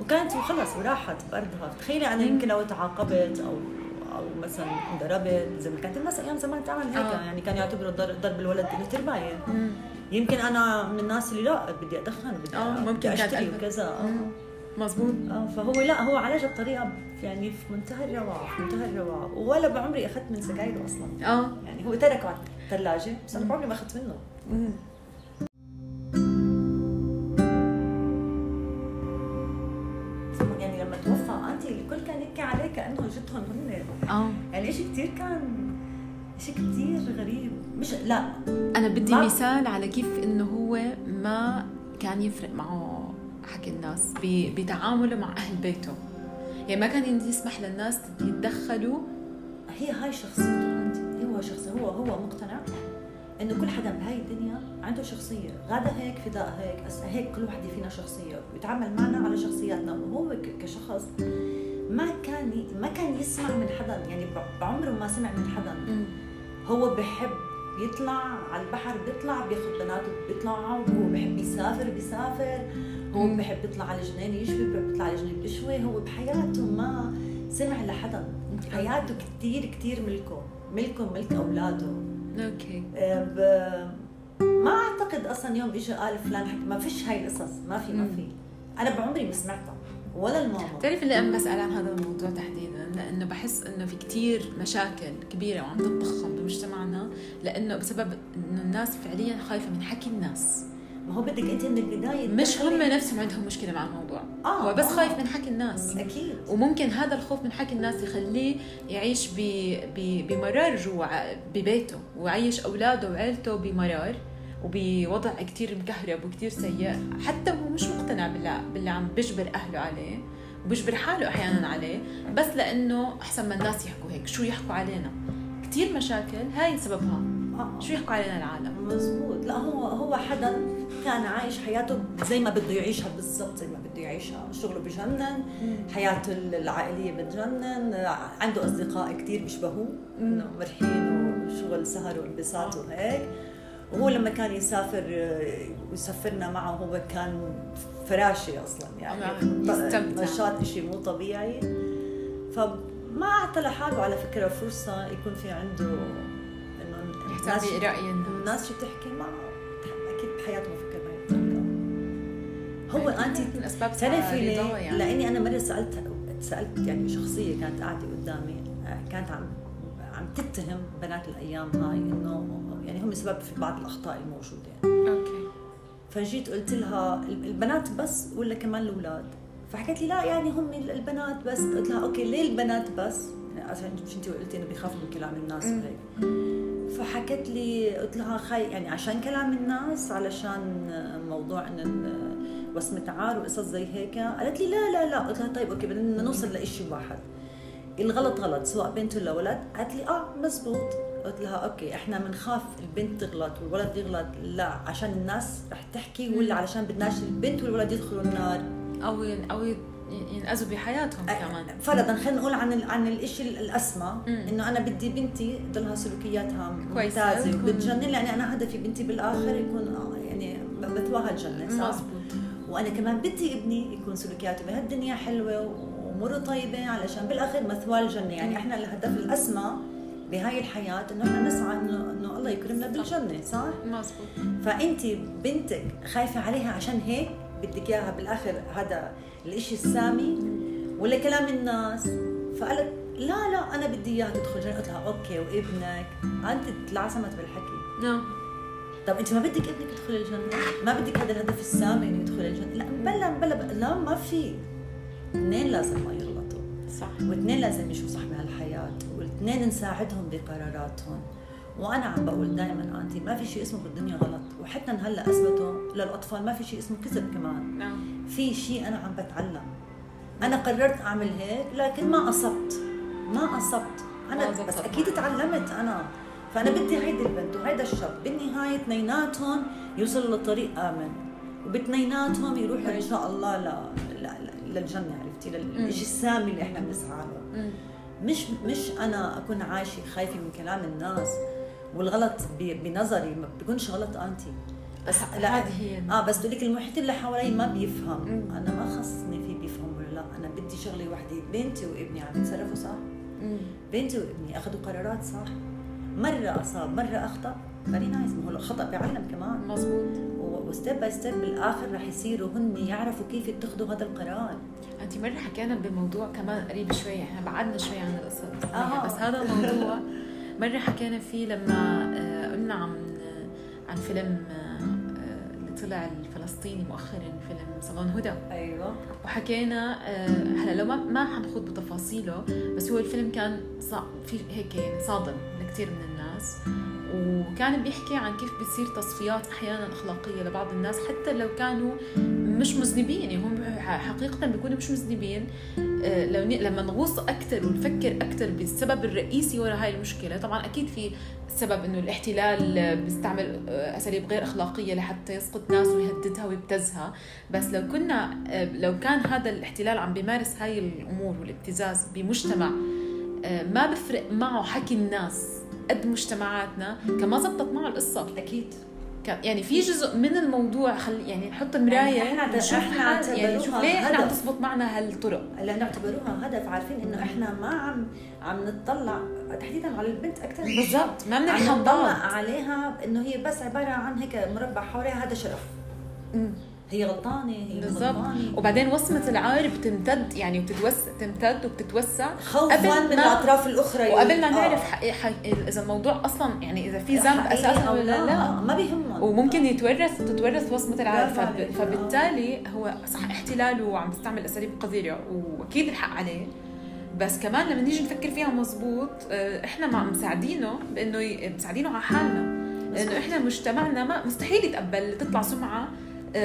وكانت وخلص وراحت بأرضها. تخيلي أنا يمكن لو تعاقبت أو أو مثلا انضربت زي ما كانت الناس أيام زمان تعمل هيك آه. يعني كانوا يعتبروا ضرب, الولد إنه ترباية. مم. يمكن أنا من الناس اللي لا بدي أدخن بدي آه، ممكن بدي كانت قلبك. وكذا. مزبوط آه فهو لا هو عالجها بطريقة يعني في منتهى الروعة في منتهى الروعة. ولا بعمري أخذت من سجايره أصلا. آه. يعني هو تركه على الثلاجة بس أنا بعمري ما أخذت منه. مم. يعني لما توفى أنتي الكل كان يحكي عليه كأنه وجدهم هن. آه. يعني شيء كثير كان شيء كثير غريب. مش لا. أنا بدي ما- مثال على كيف إنه هو ما كان يفرق معه. حكي الناس بتعامله مع أهل بيته. يعني ما كان يسمح للناس يتدخلوا. هي هاي شخصيته عندي. هو شخصي هو هو مقتنع إنه كل حدا بهاي الدنيا عنده شخصية. غدا هيك فداء هيك هيك كل وحده فينا شخصية. ويتعامل معنا على شخصياتنا. وهو ك- كشخص ما كان ما كان يسمع من حدا. يعني بعمره ما سمع من حدا. هو بحب يطلع على البحر بيطلع بياخذ بناته بيطلعوا هو بحب يسافر بيسافر. هو. بحب يطلع على جنين يشوي بحب يطلع على جنين يشوي. هو بحياته ما سمع لحدا. حياته كثير كثير ملكه. ملكه ملك أولاده. أوكي. آه، ب... ما أعتقد أصلا يوم اجى قال فلان حكي. ما فيش هاي القصص. ما في ما. في. أنا بعمري ما سمعتها. ولا الماما. بتعرف اللي أنا بسأل عن هذا الموضوع تحديدا؟ لأنه بحس إنه في كتير مشاكل كبيرة وعم تتضخم بمجتمعنا. لأنه بسبب إنه الناس فعليا خايفة من حكي الناس. ما هو بدك أنت من البداية مش هم نفسهم عندهم مشكلة مع الموضوع. آه، هو بس آه. خايف من حكي الناس. أكيد. وممكن هذا الخوف من حكي الناس يخليه يعيش ب- ب- بمرار جوا ببيته ويعيش أولاده وعيلته بمرار وبوضع كتير مكهرب وكتير سيء. حتى هو مش مقتنع باللي, باللي عم بيجبر أهله عليه وبيجبر حاله أحيانا عليه بس لأنه أحسن ما الناس يحكوا هيك. شو يحكوا علينا؟ كتير مشاكل هاي سببها. آه. شو يحكوا علينا العالم؟ مزبوط. لا هو هو حدا كان عايش حياته زي ما بده يعيشها بالضبط زي ما بده يعيشها. شغله بجنن حياته العائلية بتجنن. عنده أصدقاء كثير بيشبهوه إنه مرحين وشغل سهر وانبساط وهيك. وهو لما كان يسافر ويسافرنا معه هو كان فراشي أصلا يعني. نعم،. نشاط شيء مو طبيعي. فما أعطى لحاله على فكرة فرصة يكون في عنده إنه الناس يحتاج راي الناس شو بتحكي ما أكيد بحياته ما هو انت من أسباب تعرفي ليه؟ يعني. لأني أنا مرة سألت سألت يعني شخصية كانت قاعدة قدامي آه، كانت عم عم تتهم بنات الأيام هاي إنه يعني هم سبب في بعض الأخطاء الموجودة. okay. فجيت قلت لها البنات بس ولا كمان الأولاد؟ فحكت لي لا يعني هم البنات بس. قلت لها okay ليه البنات بس؟ يعني عشان مش انت قلتي؟ انه بيخافوا من كلام الناس. وهيك. فحكت لي قلت لها خي يعني عشان كلام الناس علشان موضوع إن ال- وسمة عار وقصص زي هيك. قالت لي لا لا لا. قلت لها طيب okay بدنا نوصل لشيء واحد. الغلط غلط سواء بنت ولا ولد. قالت لي آه مزبوط. قلت لها okay إحنا بنخاف البنت تغلط والولد يغلط. لا عشان الناس رح تحكي ولا علشان بدناش البنت والولد يدخلوا النار. أو أو ين- ينأذوا بحياتهم كمان. فرضا خلينا نقول عن ال- عن الشيء الأسمى. إنه أنا بدي بنتي تضلها سلوكياتها ممتازة. وبتجنن لأني أنا هدفي بنتي بالآخر يكون آه، يعني مثواها الجنة صح؟ مزبوط. وأنا كمان بدي ابني يكون سلوكياته بهالدنيا حلوة وأموره طيبة علشان بالآخر مثواه الجنه يعني إحنا الهدف الأسمى بهاي الحياة إنه إحنا نسعى إنه إنه الله يكرمنا بالجنة صح؟ مزبوط فانت بنتك خايفة عليها عشان هيك بدك إياها بالآخر هذا الإشي السامي؟ ولا كلام الناس؟ فقالت لا لا أنا بدي إياها تدخل جنة. قلت لها أوكي وابنك؟ أنت تلعثمت بالحكي. نعم. طب أنت ما بدك ابنك يدخل الجنة؟ ما بدك هذا الهدف السامي إنه يدخل الجنة؟ لا بلا بلا لا ما في. اثنين لازم ما يغلطوا. صح. واثنين لازم يشوفوا صح بهالحياة والاثنين نساعدهم بقراراتهم. وأنا عم بقول دائما أنتي ما في شيء اسمه بالدنيا غلط. وحتى هلأ أثبتوا للأطفال ما في شيء اسمه كذب كمان. نعم. في شيء أنا عم بتعلم. أنا قررت أعمل هيك لكن ما أصبت. ما أصبت. أنا بس. أكيد تعلمت أنا. فأنا بدي هيدي البنت وهيدا الشاب بالنهايه اثنيناتهم يوصلوا لطريق آمن. وباثنيناتهم يروحوا إن شاء الله ل... ل... ل- للجنة عرفتي؟ للشيء السامي اللي إحنا بنسعى له. مش مش أنا أكون عايشة خايفة من كلام الناس والغلط ب- بنظري ما بيكونش غلط آنتي. بس لا. هذه هي. آه بس بدك المحيط اللي حوالي ما بيفهم. مم. أنا ما خصني فيه بيفهم ولا لا. أنا بدي شغلة وحدة بنتي وابني عم يتصرفوا صح؟ مم. بنتي وابني أخذوا قرارات صح؟ مرة أصاب مرة أخطأ. very nice ما هو الخطا بيعلم كمان. مزبوط و step by step بالآخر رح يصيروا هن يعرفوا كيف يتخذوا هذا القرار. انت مرة حكينا بموضوع كمان قريب شوي إحنا بعدنا شوي عن القصة. آه. بس هذا الموضوع [laughs] مرة حكينا فيه لما آه، قلنا عن عن فيلم آه، اللي طلع فلسطيني مؤخرا فيلم صالون هدى. أيوه. وحكينا آه، هلأ لو ما ما حنخوض بتفاصيله بس هو الفيلم كان صع... في هيك يعني صادم لكثير من الناس وكان بيحكي عن كيف بتصير تصفيات أحيانا أخلاقية لبعض الناس حتى لو كانوا مش مذنبين يعني هم حقيقه بيكونوا مش مذنبين. آه، لو لما نغوص أكثر ونفكر أكثر بالسبب الرئيسي وراء هاي المشكلة طبعا أكيد في سبب إنه الاحتلال بيستعمل آه، أساليب غير أخلاقية لحتى يسقط ناس ويهددها ويبتزها. بس لو كنا آه، لو كان هذا الاحتلال عم بيمارس هاي الأمور والابتزاز بمجتمع ما بفرق معه حكي الناس. قد مجتمعاتنا. كان ما زبطت معه القصة أكيد. يعني في جزء من الموضوع خل يعني نحط مرايه يعني إحنا نشوف إحنا يعني شوف ليه إحنا عم تزبط معنا هالطرق. لا نعتبروها هدف عارفين إنه إحنا ما عم عم نطلع تحديدا على البنت أكثر بالضبط. ما نطلع عليها إنه هي بس عبارة عن هيك مربع حواليها هذا شرف. هي غلطانة هي بالضبط. وبعدين وصمة العار بتمتد يعني بتتوسع تمتد وبتتوسع. خوفا من الأطراف الأخرى وقبل ما نعرف آه. حق... إذا الموضوع أصلا يعني إذا في ذنب أساسا ولا لا آه. ما بيهمهم. وممكن يتورث تتورث وصمة العار. فب... فبالتالي هو صح احتلال وعم بيستعمل أساليب قذرة وأكيد الحق عليه. بس كمان لما نيجي نفكر فيها مزبوط آه، إحنا ما مساعدينه بإنه مساعدينه على حالنا. لأنه إحنا مجتمعنا ما مستحيل يتقبل تطلع سمعة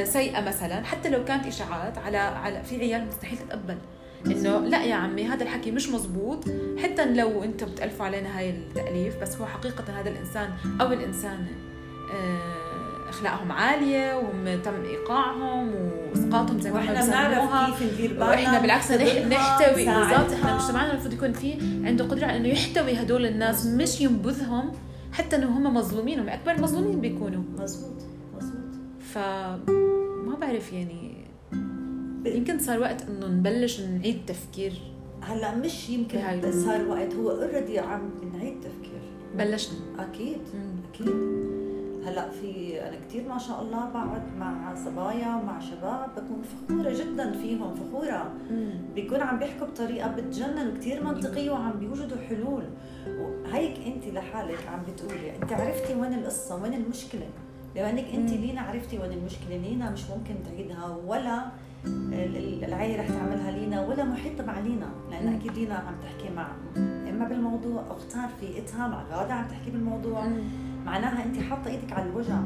سيئة مثلا حتى لو كانت إشاعات على على في عيال مستحيل تتقبل. إنه لا يا عمي هذا الحكي مش مزبوط حتى لو أنت بتالفوا علينا هاي التأليف بس هو حقيقة هذا الإنسان أو الانسانه آه، أخلاقهم عالية وهم تم إيقاعهم وإسقاطهم زي ما إحنا بنعرف كيف ندير بالنا وإحنا بالعكس نحتوي بالضبط. إحنا مجتمعنا المفروض يكون في عنده قدرة على إنه يحتوي هدول الناس مش ينبذهم حتى إنه هم مظلومين هم أكبر مظلومين بيكونوا. مزبوط فما بعرف يعني. يمكن صار وقت إنه نبلش نعيد تفكير. هلأ مش يمكن صار وقت. هو اوريدي عم نعيد تفكير. بلشنا. أكيد مم. أكيد. هلأ في أنا كثير ما شاء الله بقعد مع صبايا ومع شباب بكون فخورة جدا فيهم فخورة. بيكون عم بيحكوا بطريقة بتجنن وكثير منطقية وعم بيوجدوا حلول. وهيك أنت لحالك عم بتقولي. أنت عرفتي وين القصة وين المشكلة؟ بما انك انت لينا عرفتي وين المشكلة لينا مش ممكن تعيدها ولا العيله رح تعملها لينا ولا محيط تبع لينا لأن أكيد لينا عم تحكي مع إما بالموضوع اختار فيقتها مع غادة عم تحكي بالموضوع. معناها انت حاطة إيدك على الوجع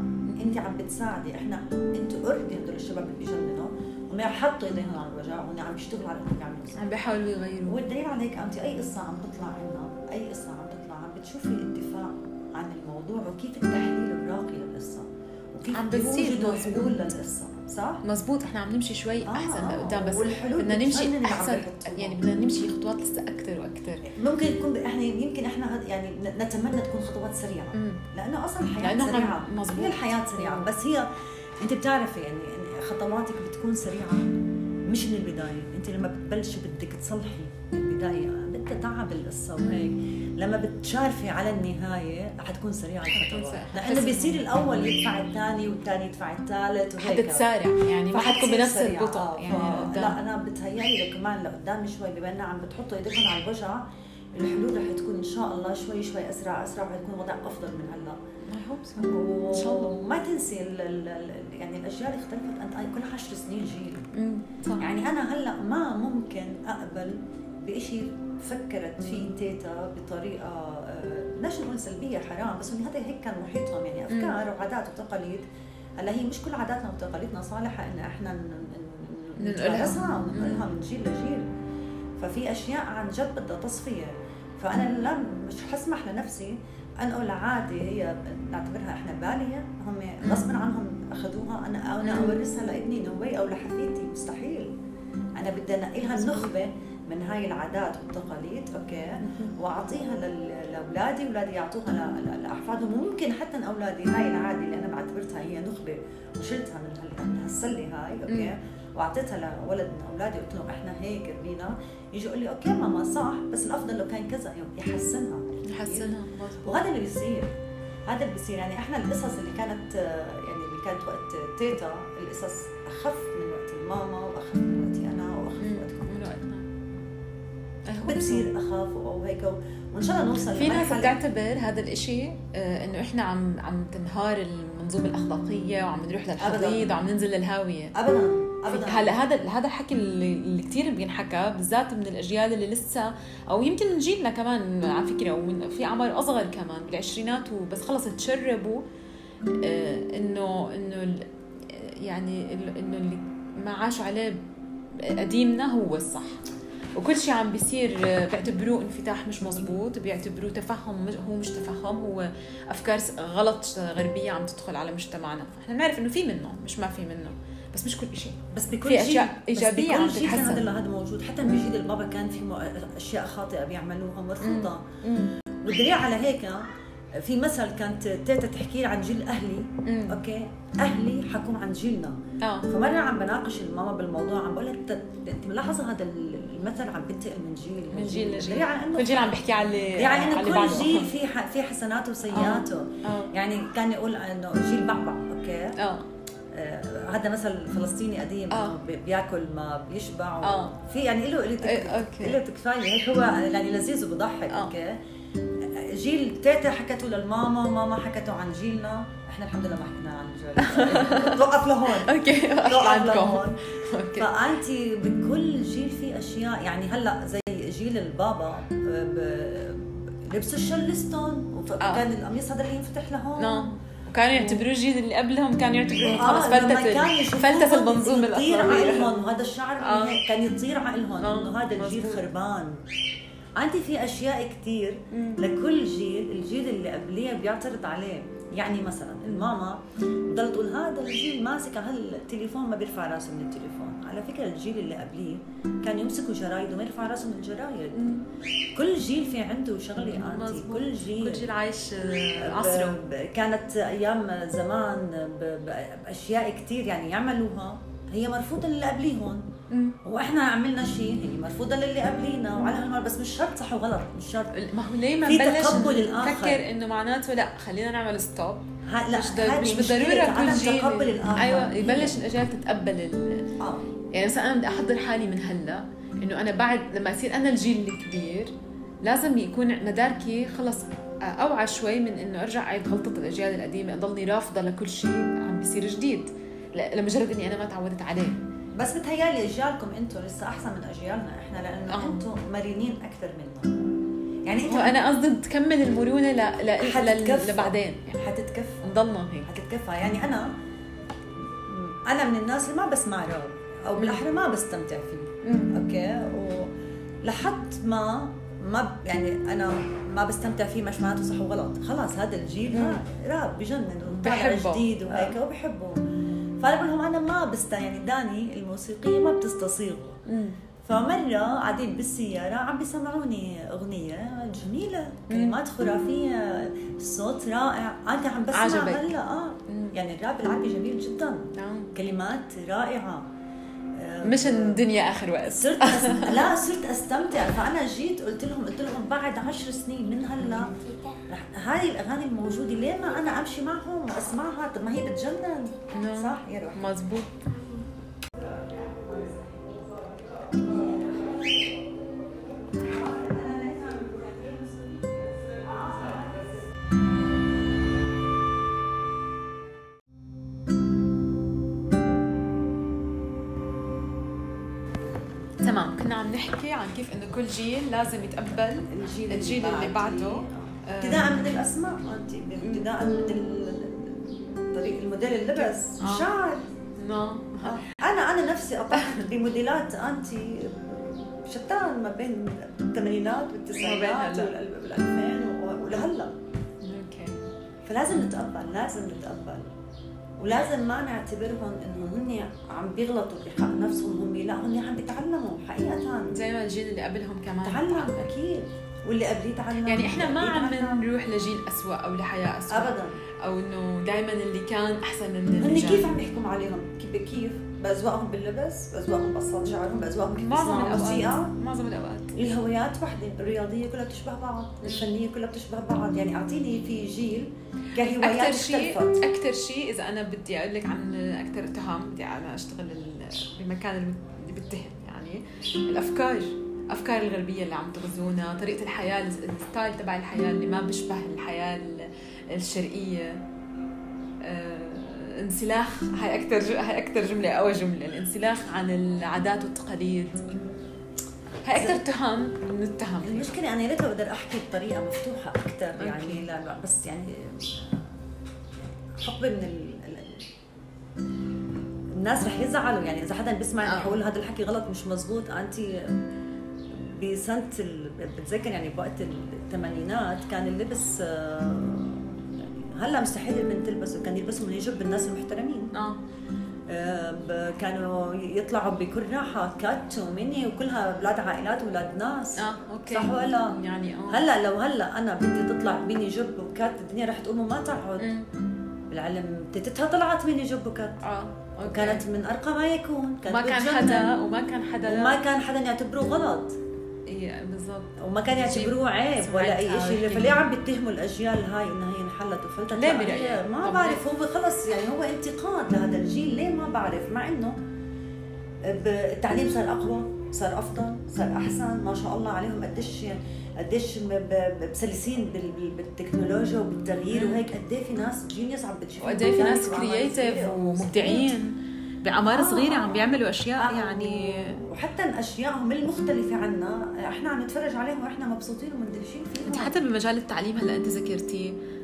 انت عم بتساعدي إحنا أنتوا اوريدي هدول الشباب اللي بيجننوا هم حطوا ايديهم على الوجع وهم عم يشتغلوا على انهم يعملوا عم بيحاولوا يغيروا. والدليل عليك أنت أي قصة عم تطلع عنا أي قصة عم تطلع عم بتشوفي الدفاع عن الموضوع وكيف التحليل الراقي للقصة. عم بتصير حلول للقصة صح؟ مزبوط إحنا عم نمشي شوي آه أحسن لقدام بس بدنا نمشي أحسن يعني بدنا نمشي خطوات لسه أكثر وأكثر ممكن تكون إحنا يمكن إحنا يعني نتمنى تكون خطوات سريعة. مم. لأنه أصلا الحياة لأنه سريعة. مزبوط هي الحياة سريعة بس هي أنت بتعرفي يعني خطواتك بتكون سريعة مش من البداية. أنت لما بتبلشي بدك تصلحي البداية بدها تعب القصة وهيك. لما بتشارفي على النهاية حتكون سريعة الخطوات لأنه بيصير الأول يدفع الثاني والثاني يدفع الثالث وهيك. حتتسارع. يعني ما حتكون بنفس البطء آه، يعني لا أنا بتهيألي كمان لقدام شوي بما انه عم بتحطوا ايديكم على الوجع الحلول رح تكون إن شاء الله شوي شوي أسرع أسرع وحيكون الوضع أفضل من هلأ. إن شاء الله. وما تنسي ال ال ال يعني الاجيال اختلفت أنت كل 10 سنين جيل. يعني أنا هلأ ما ممكن أقبل بشيء فكرت فيه تيتا بطريقة ليش نقول سلبية حرام بس هذا هيك كان محيطهم يعني أفكار وعادات وتقاليد. هلأ هي مش كل عاداتنا وتقاليدنا صالحة إن إحنا ننقلها. وننقلها من جيل لجيل. ففي أشياء عن جد بدها تصفية. فأنا لا مش حسمح لنفسي انقل عادي هي نعتبرها إحنا بالية. هم غصبا عنهم أخذوها. أنا أنا أورثها لابني نوي أو لحفيدتي مستحيل. أنا بدي أنقلها النخبة من هاي العادات والتقاليد okay؟ وأعطيها لأولادي واولادي يعطوها لأحفادهم. وممكن حتى أولادي هاي العادة اللي أنا بعتبرتها هي نخبة وشلتها من هالسلة هاي okay؟ وأعطيتها لولد من أولادي قلت لهم إحنا هيك ربينا يجي يقول لي أوكي ماما صح بس الأفضل لو كان كذا يحسنها. يحسنها. وهذا اللي بيصير. هذا اللي بيصير. يعني إحنا القصص اللي كانت يعني اللي كانت وقت تيتا القصص أخف من وقت الماما وأخف من بتصير أخاف أو هيك. وإن شاء الله نوصل في ناس بتعتبر هذا الإشي آه، إنه إحنا عم عم تنهار المنظومة الأخلاقية وعم نروح للحضيض وعم ننزل للهاوية. ابدا. ابدا. هلا هذا هذا الحكي اللي, اللي كثير بينحكى بالذات من الأجيال اللي لسه أو يمكن من جيلنا كمان على فكرة ومن في أعمار أصغر كمان بالعشرينات وبس خلص تشربوا. آه، انه إنه يعني إنه اللي ما عاشوا عليه قديمنا هو الصح. وكل شيء عم بيصير آه، بيعتبروه انفتاح مش مزبوط بيعتبروه تفهم هو مش تفهم هو أفكار غلط غربية عم تدخل على مجتمعنا. فإحنا بنعرف إنه في منه مش ما في منه بس مش كل شيء بس بكل في جيل أشياء إيجابية عم بس بكل جيل كان تتحسن. هذا هذا موجود. حتى بجيل البابا كان في أشياء خاطئة بيعملوها مرفوضة. والدليل على هيك في مثل كانت تيتا تحكي عن جيل أهلي مم. okay؟ أهلي حكوا عن جيلنا. آه. فمرة عم بناقش الماما بالموضوع عم بقول لها "أنت- انت ملاحظة هذا المثل عم بينتقل من جيل من جيل لجيل. إنه كل جيل عم بحكي على يعني إنه كل بعده. جيل في ح- في حسناته وسيئاته آه. يعني كان يقول إنه جيل بعبع okay؟ آه. آه، هذا مثل فلسطيني قديم آه. بياكل ما بيشبع. آه. في يعني له. له كفايه هيك هو يعني لذيذ وبضحك آه. okay؟ جيل تيتا حكته للماما ماما حكته عن جيلنا. إحنا الحمد لله ما حكينا عن جيلنا. [laughs] توقف لهون. okay توقف لهون. okay. فانت بكل جيل في أشياء يعني هلأ زي جيل البابا آه، ب- لبس الشارلستون وكان القميص هذا اللي ينفتح لهون. نعم. وكانوا يعتبروه الجيل اللي قبلهم كان يعتبروه آه، خلص فلتت فلتت المنظومه يطير الاخلاقيه عقلهم وهذا الشعر آه. آه. كان يطير عقلهم. آه، إنه هذا الجيل. خربان. عندي في أشياء كثير. لكل جيل الجيل اللي قبليه بيعترض عليه. يعني مثلا الماما بتضل تقول هذا الجيل ماسك على التليفون ما بيرفع راسه من التليفون. على فكرة الجيل اللي قبليه كان يمسكوا جرايد وما يرفع راسه من الجرايد. كل جيل في عنده شغلة آنتي. كل جيل كل جيل عايش آه، عصره. كانت أيام زمان بأشياء كثير يعني يعملوها. هي مرفوضة للي قبليهم. مم. وإحنا عملنا شيء هي مرفوضة للي قبلينا وعلى هالمر بس مش شرط صح وغلط مش شرط. ما هو ليه ما نبلش. نفكر إنه معناته لا خلينا نعمل ستوب لا مش در... مش بالضرورة كل جيل تقبل الآخر. أيوه يبلش الأجيال تتقبل ال... آه. يعني مثلا أنا بدي أحضر حالي من هلأ إنه أنا بعد لما اصير أنا الجيل الكبير لازم يكون مداركي خلص أوعى شوي من إنه أرجع أعيد غلطة الأجيال القديمة أضلني رافضة لكل شيء عم بيصير جديد. لمجرد إني أنا ما تعودت عليه. بس بتهيألي أجيالكم أنتم لسه أحسن من أجيالنا إحنا لأنه آه. أنتم مرنين أكثر منا يعني أنت أنا قصدي تكمل المرونة ل... ل... لبعدين. يعني حتتكفى نضلنا هيك. حتتكفى. يعني أنا أنا من الناس اللي ما بسمع راب أو بالأحرى ما بستمتع فيه. أوكي؟ ولحد ما ما يعني أنا ما بستمتع فيه مش معناته صح وغلط. خلاص هذا الجيل راب بجنن وطالع. جديد وهيك وبحبه. فأنا بقول لهم أنا ما بست يعني داني الموسيقية ما بتستصيغه. فمرة قاعدين بالسيارة عم بيسمعوني أغنية جميلة كلمات خرافية الصوت رائع. أنا عم بسمع عجبك. هلا آه. يعني الراب العربي جميل جدا. نعم. كلمات رائعة. مش الدنيا آخر وقت. صرت أس... لا صرت أستمتع. فأنا جيت قلت لهم قلت لهم بعد عشر سنين من هلا رح هاي الأغاني الموجودة ليه ما أنا أمشي معهم وأسمعها؟ طب ما هي بتجنن. صح يا روح مزبوط. جيل لازم يتقبل الجيل الجيل اللي بعده. آه، ابتداء من الأسماء انت ابتداء من ال- طريق الموديل اللبس آه. الشعر نعم أنا أنا نفسي قطعت [laughs] بموديلات أنتي شتان ما بين الثمانينات والتسعينات هلا. وال- والألفين و- ولهلا. أوكي. فلازم نتقبل لازم نتقبل. ولازم ما نعتبرهم إنه هن عم بيغلطوا بحق نفسهم هم لا هن عم بيتعلموا حقيقة. زي ما الجيل اللي قبلهم كمان. تعلم أكيد. واللي قبليه تعلم يعني إحنا ما عم. نروح لجيل أسوأ أو لحياة أسوأ. ابدا. أو إنه دائما اللي كان أحسن من اللي كيف. عم يحكوا عليهم كيف كيف؟ باذواقهم باللبس باذواقهم بقصات شعرهم باذواقهم كيف معظم الأوقات. معظم الأوقات. الهويات وحدة الرياضية كلها بتشبه بعض الفنية كلها بتشبه بعض. يعني أعطيني في جيل كهوايات أكثر شيء أكثر شيء إذا أنا بدي أقول لك عن أكثر اتهام بدي أنا أشتغل بمكان اللي بتهم. يعني الأفكار الافكار الغربية اللي عم تغزونا طريقة الحياة ال style تبع الحياة اللي ما بيشبه الحياة الشرقية آه، انسلاخ هاي أكثر هاي أكثر جملة اول جملة الانسلاخ عن العادات والتقاليد. هاي أكثر تهم من التهم. المشكلة أنا يا ريت أقدر أحكي بطريقة مفتوحة أكثر يعني لا لا بس يعني حقبة من ال... الناس رح يزعلوا يعني إذا حدا بيسمع رح يقول هذا الحكي غلط مش مزبوط أنت بسنه ال... بتذكر يعني بوقت الثمانينات كان اللبس آه، هلا مستحيل البنت تلبسه كان يلبسوا mini jupe الناس المحترمين. آه. كانوا يطلعوا بكل راحة cut و mini وكلها أولاد عائلات واولاد ناس. آه okay. صح ولا يعني آه. هلا لو هلا أنا بنتي تطلع mini jupe و cut الدنيا رح تقوم وما تقعد بالعلم تيتتها طلعت ميني جب وكات. آه وكانت من ارقى ما يكون كانت ما كان حدا وما كان حدا وما كان حدا يعتبروه غلط. إيه بالضبط. وما كان يعتبروه عيب ولا أي شيء. فليه عم بيتهموا الأجيال هاي إنها انحلت وفلتت. ليه برايك؟ ما بعرف هو خلص يعني هو انتقاد لهذا الجيل. ليه ما بعرف؟ مع إنه التعليم صار أقوى صار أفضل صار أحسن. ما شاء الله عليهم. قديش قديش مسلسين بالتكنولوجيا وبالتغيير وهيك. قد في ناس جينيوس عم بتشوف وقد في ناس كرييتيف ومبدعين. بأعمار صغيرة عم بيعملوا أشياء آه. يعني وحتى اشيائهم المختلفة عنا إحنا عم نتفرج عليهم وإحنا مبسوطين ومندهشين فيهم. انت حتى بمجال التعليم هلأ أنت ذكرتيه آه،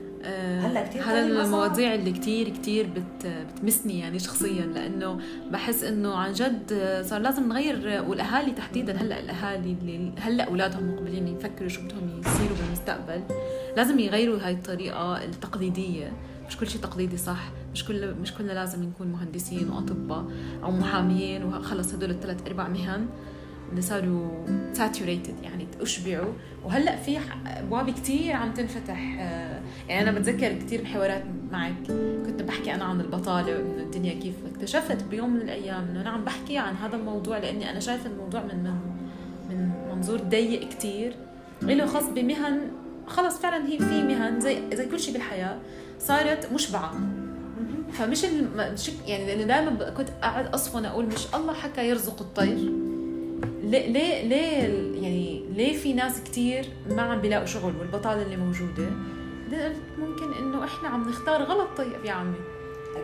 هلأ كثير هذا المواضيع اللي كثير كثير بت بتمسني يعني شخصيا لأنه بحس إنه عن جد صار لازم نغير والأهالي تحديدا هلأ الأهالي اللي هلأ أولادهم مقبلين يفكروا شو بدهم يصيروا بالمستقبل لازم يغيروا هاي الطريقة التقليدية. مش كل شيء تقليدي صح مش كل مش كلنا لازم نكون مهندسين وأطباء أو محاميين وخلص هدول الثلاث أرباع مهن. اللي صاروا ساتوريتد يعني أشبعوا. وهلأ في ابواب كثير عم تنفتح آه، يعني أنا بتذكر كثير بحوارات معك. كنت بحكي أنا عن البطالة وإنه الدنيا كيف اكتشفت بيوم من الأيام. إنه أنا عم بحكي عن هذا الموضوع لأني أنا شايفة الموضوع من من من منظور ضيق كثير له خاص بمهن خلص فعلا هي في مهن زي زي كل شيء بالحياة صارت مشبعة. فمش مش يعني لأنه دائما كنت قاعد أصفن أقول مش الله حكى يرزق الطير. ليه ليه ليه يعني ليه في ناس كثير ما عم بيلاقوا شغل والبطالة اللي موجودة؟ ممكن إنه إحنا عم نختار غلط. طيب يا عمي.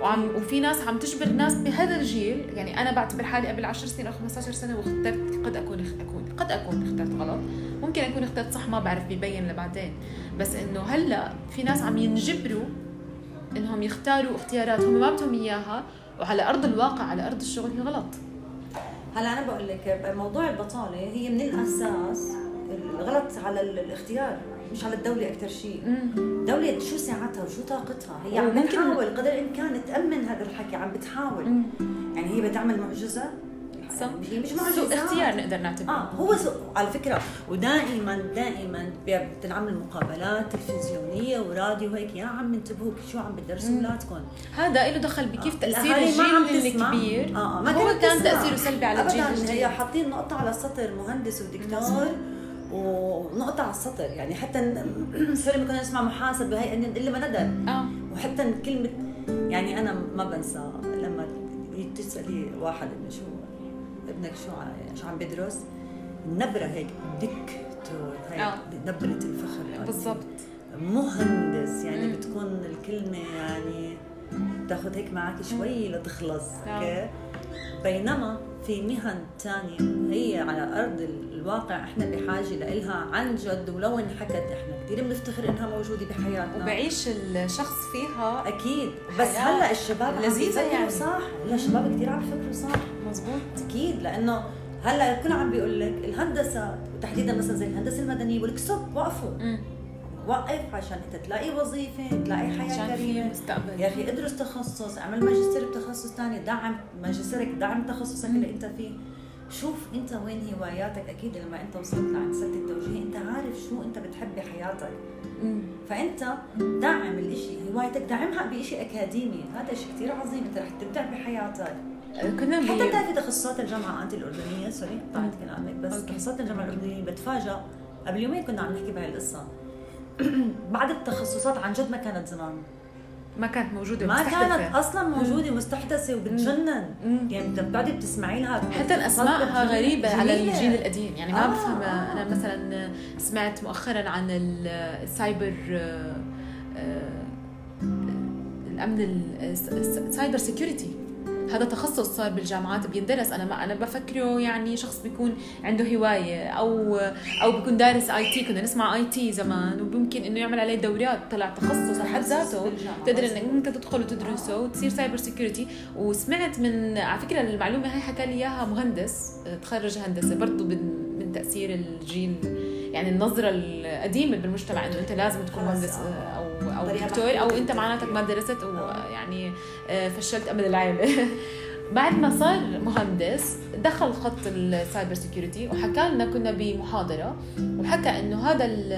وعم وفي ناس عم تجبر ناس بهذا الجيل. يعني أنا بعتبر حالي قبل 10 سنين أو 15 سنة واخترت قد أكون اكون قد أكون اخترت غلط. ممكن أكون اخترت صح ما بعرف بيبين لبعدين. بس إنه هلأ في ناس عم ينجبروا إنهم يختاروا اختيارات هم ما بدهم إياها. وعلى أرض الواقع على أرض الشغل هي غلط. هلا أنا بقول لك موضوع البطالة هي من الأساس الغلط على الاختيار مش على الدولة أكثر شيء. الدولة شو ساعتها وشو طاقتها؟ هي عم بتحاول قدر الإمكان تأمن هذا الحكي عم بتحاول. يعني هي بتعمل معجزة هي مش معجزة سوء اختيار نقدر نعتبره. آه هو سوء. على فكرة ودائما دائما بتنعمل مقابلات تلفزيونية وراديو هيك يا عم انتبهوا شو عم بتدرسوا اولادكم هذا له دخل بكيف آه. تأثير الجيل الكبير. آه ما هو كان تأثيره سلبي على الجيل. الجديد هي حاطين نقطة على السطر مهندس ودكتور ونقطة على السطر. يعني حتى [clears throat] سوري ما كنا نسمع محاسب هي إلا ما ندر آه. وحتى كلمة يعني أنا ما بنسى لما تسألي واحد إنه شو ابنك شو شو عم بيدرس؟ النبرة هيك دكتور هيك آه. نبرة الفخر. بالضبط. مهندس يعني مم. بتكون الكلمة يعني تاخذ هيك معك شوي لتخلص آه. أوكي؟ بينما في مهن ثانية هي على أرض الواقع إحنا بحاجة لإلها عن جد ولو انحكت إحنا كثير بنفتخر إنها موجودة بحياتنا. وبعيش الشخص فيها. أكيد. بس هلأ الشباب لذيذة يعني. صح. لا الشباب كثير عم يفكروا صح. مزبوط أكيد لأنه هلأ الكل عم بيقول لك الهندسة وتحديدا مثلا زي الهندسة المدنية بيقول لك ستوب وقفوا. وقف عشان أنت تلاقي وظيفة تلاقي حياة كريمة. مستقبل. يا أخي ادرس تخصص اعمل ماجستير بتخصص ثاني دعم ماجستيرك دعم تخصصك اللي أنت فيه. شوف أنت وين هواياتك. أكيد لما أنت وصلت لعند سد التوجيه أنت عارف شو أنت بتحب بحياتك فأنت دعم الإشي هوايتك دعمها بشيء أكاديمي. هذا شيء كثير عظيم أنت رح تبدع بحياتك. كنا حتى بتعرفي تخصصات الجامعة انت الأردنية؟ سوري قطعت كلامك بس تخصصات الجامعة الأردنية بتفاجئ قبل يومين كنا عم نحكي بهاي القصة. [clears throat] بعض التخصصات عن جد ما كانت زمان. ما كانت موجودة ما مستحدثة. كانت أصلا موجودة مستحدثه وبتجنن. يعني بتقعدي بتسمعي لها حتى أسمائها غريبة على جميلة. الجيل القديم. يعني ما آه. بفهم أنا مثلا سمعت مؤخرا عن ال- السايبر آه، آه، الأمن ال- الس- الس- cyber security هذا تخصص صار بالجامعات بيندرس. أنا ما أنا بفكره يعني شخص بيكون عنده هواية أو أو بيكون دارس IT. كنا نسمع IT زمان وممكن إنه يعمل عليه دورات طلع تخصص لحد ذاته. تقدر إنك انت تدخل وتدرسه وتصير cyber security وسمعت من على فكرة المعلومة هاي حكى لي إياها مهندس تخرج هندسة برضه من من تأثير الجيل يعني النظرة القديمة بالمجتمع إنه أنت لازم تكون مهندس آه. أو أو دكتور أو أنت معناتك ما درست ويعني فشلت أمل العائله [laughs] بعد ما صار مهندس دخل خط ال cyber security وحكى لنا كنا بمحاضرة وحكى إنه هذا ال-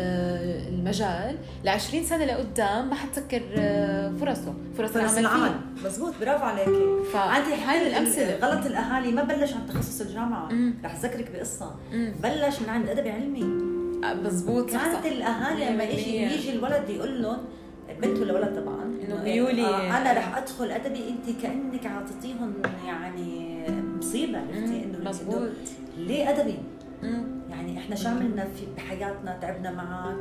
المجال ل 20 سنة لقدام ما حتسكر آه، فرصه فرص فرص العمل فيه. مزبوط برافو عليكي عندي فهاي هاي الأمثلة. غلط الأهالي ما بلش عن تخصص الجامعة. رح أذكرك بقصة. بلش من عند ادبي علمي. آه، مزبوط كانت الأهالي لما يجي يجي الولد يقول لهم بنت ولا ولد طبعا إنه إيه، ميولي- آه أنا رح أدخل أدبي أنت كأنك عاطيتيهم يعني مصيبة عرفتي إنه مزبوط ليه أدبي؟ مم. يعني إحنا شو عملنا في بحياتنا تعبنا معك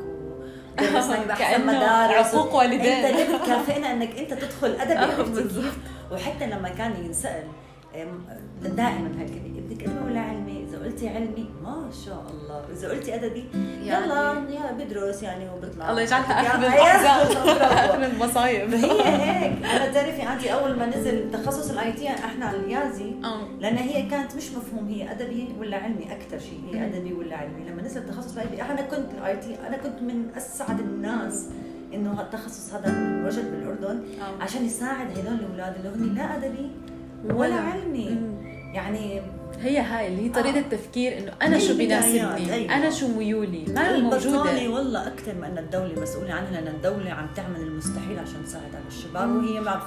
ودرسناك [laughs] باحسن كأنه مدارس عقوق والدين. أنت ليه بتكافئنا إنك أنت تدخل أدبي [laughs] آه،. كيف؟ وحتى لما كان ينسأل دائما هالكلمه بدك أدبي ولا علمي؟ قلتي علمي؟ ما شاء الله، إذا قلتي أدبي يعني- يلا يا بدرس يعني وبطلع. الله يجعلها اخر. اخر [laughs] المصايب. هي هيك. أنا بتعرفي عندي أول ما نزل تخصص الاي تي إحنا اليازي آه لأن هي كانت مش مفهوم. هي أدبي ولا علمي؟ أكثر شيء. هي. أدبي ولا علمي. لما نزل تخصص الاي تي أنا كنت الاي تي أنا كنت من أسعد الناس إنه التخصص هذا وجد بالأردن. عشان يساعد هدول الأولاد اللي هن لا أدبي ولا. علمي. يعني هي هاي اللي هي طريقة آه. التفكير إنه أنا شو البدايات، بيناسبني أيوة. أنا شو ميولي ما البطالة موجودة والله أكثر من أن الدولة مسؤولة عنها لأن الدولة عم تعمل المستحيل عشان تساعد على الشباب مم. وهي ما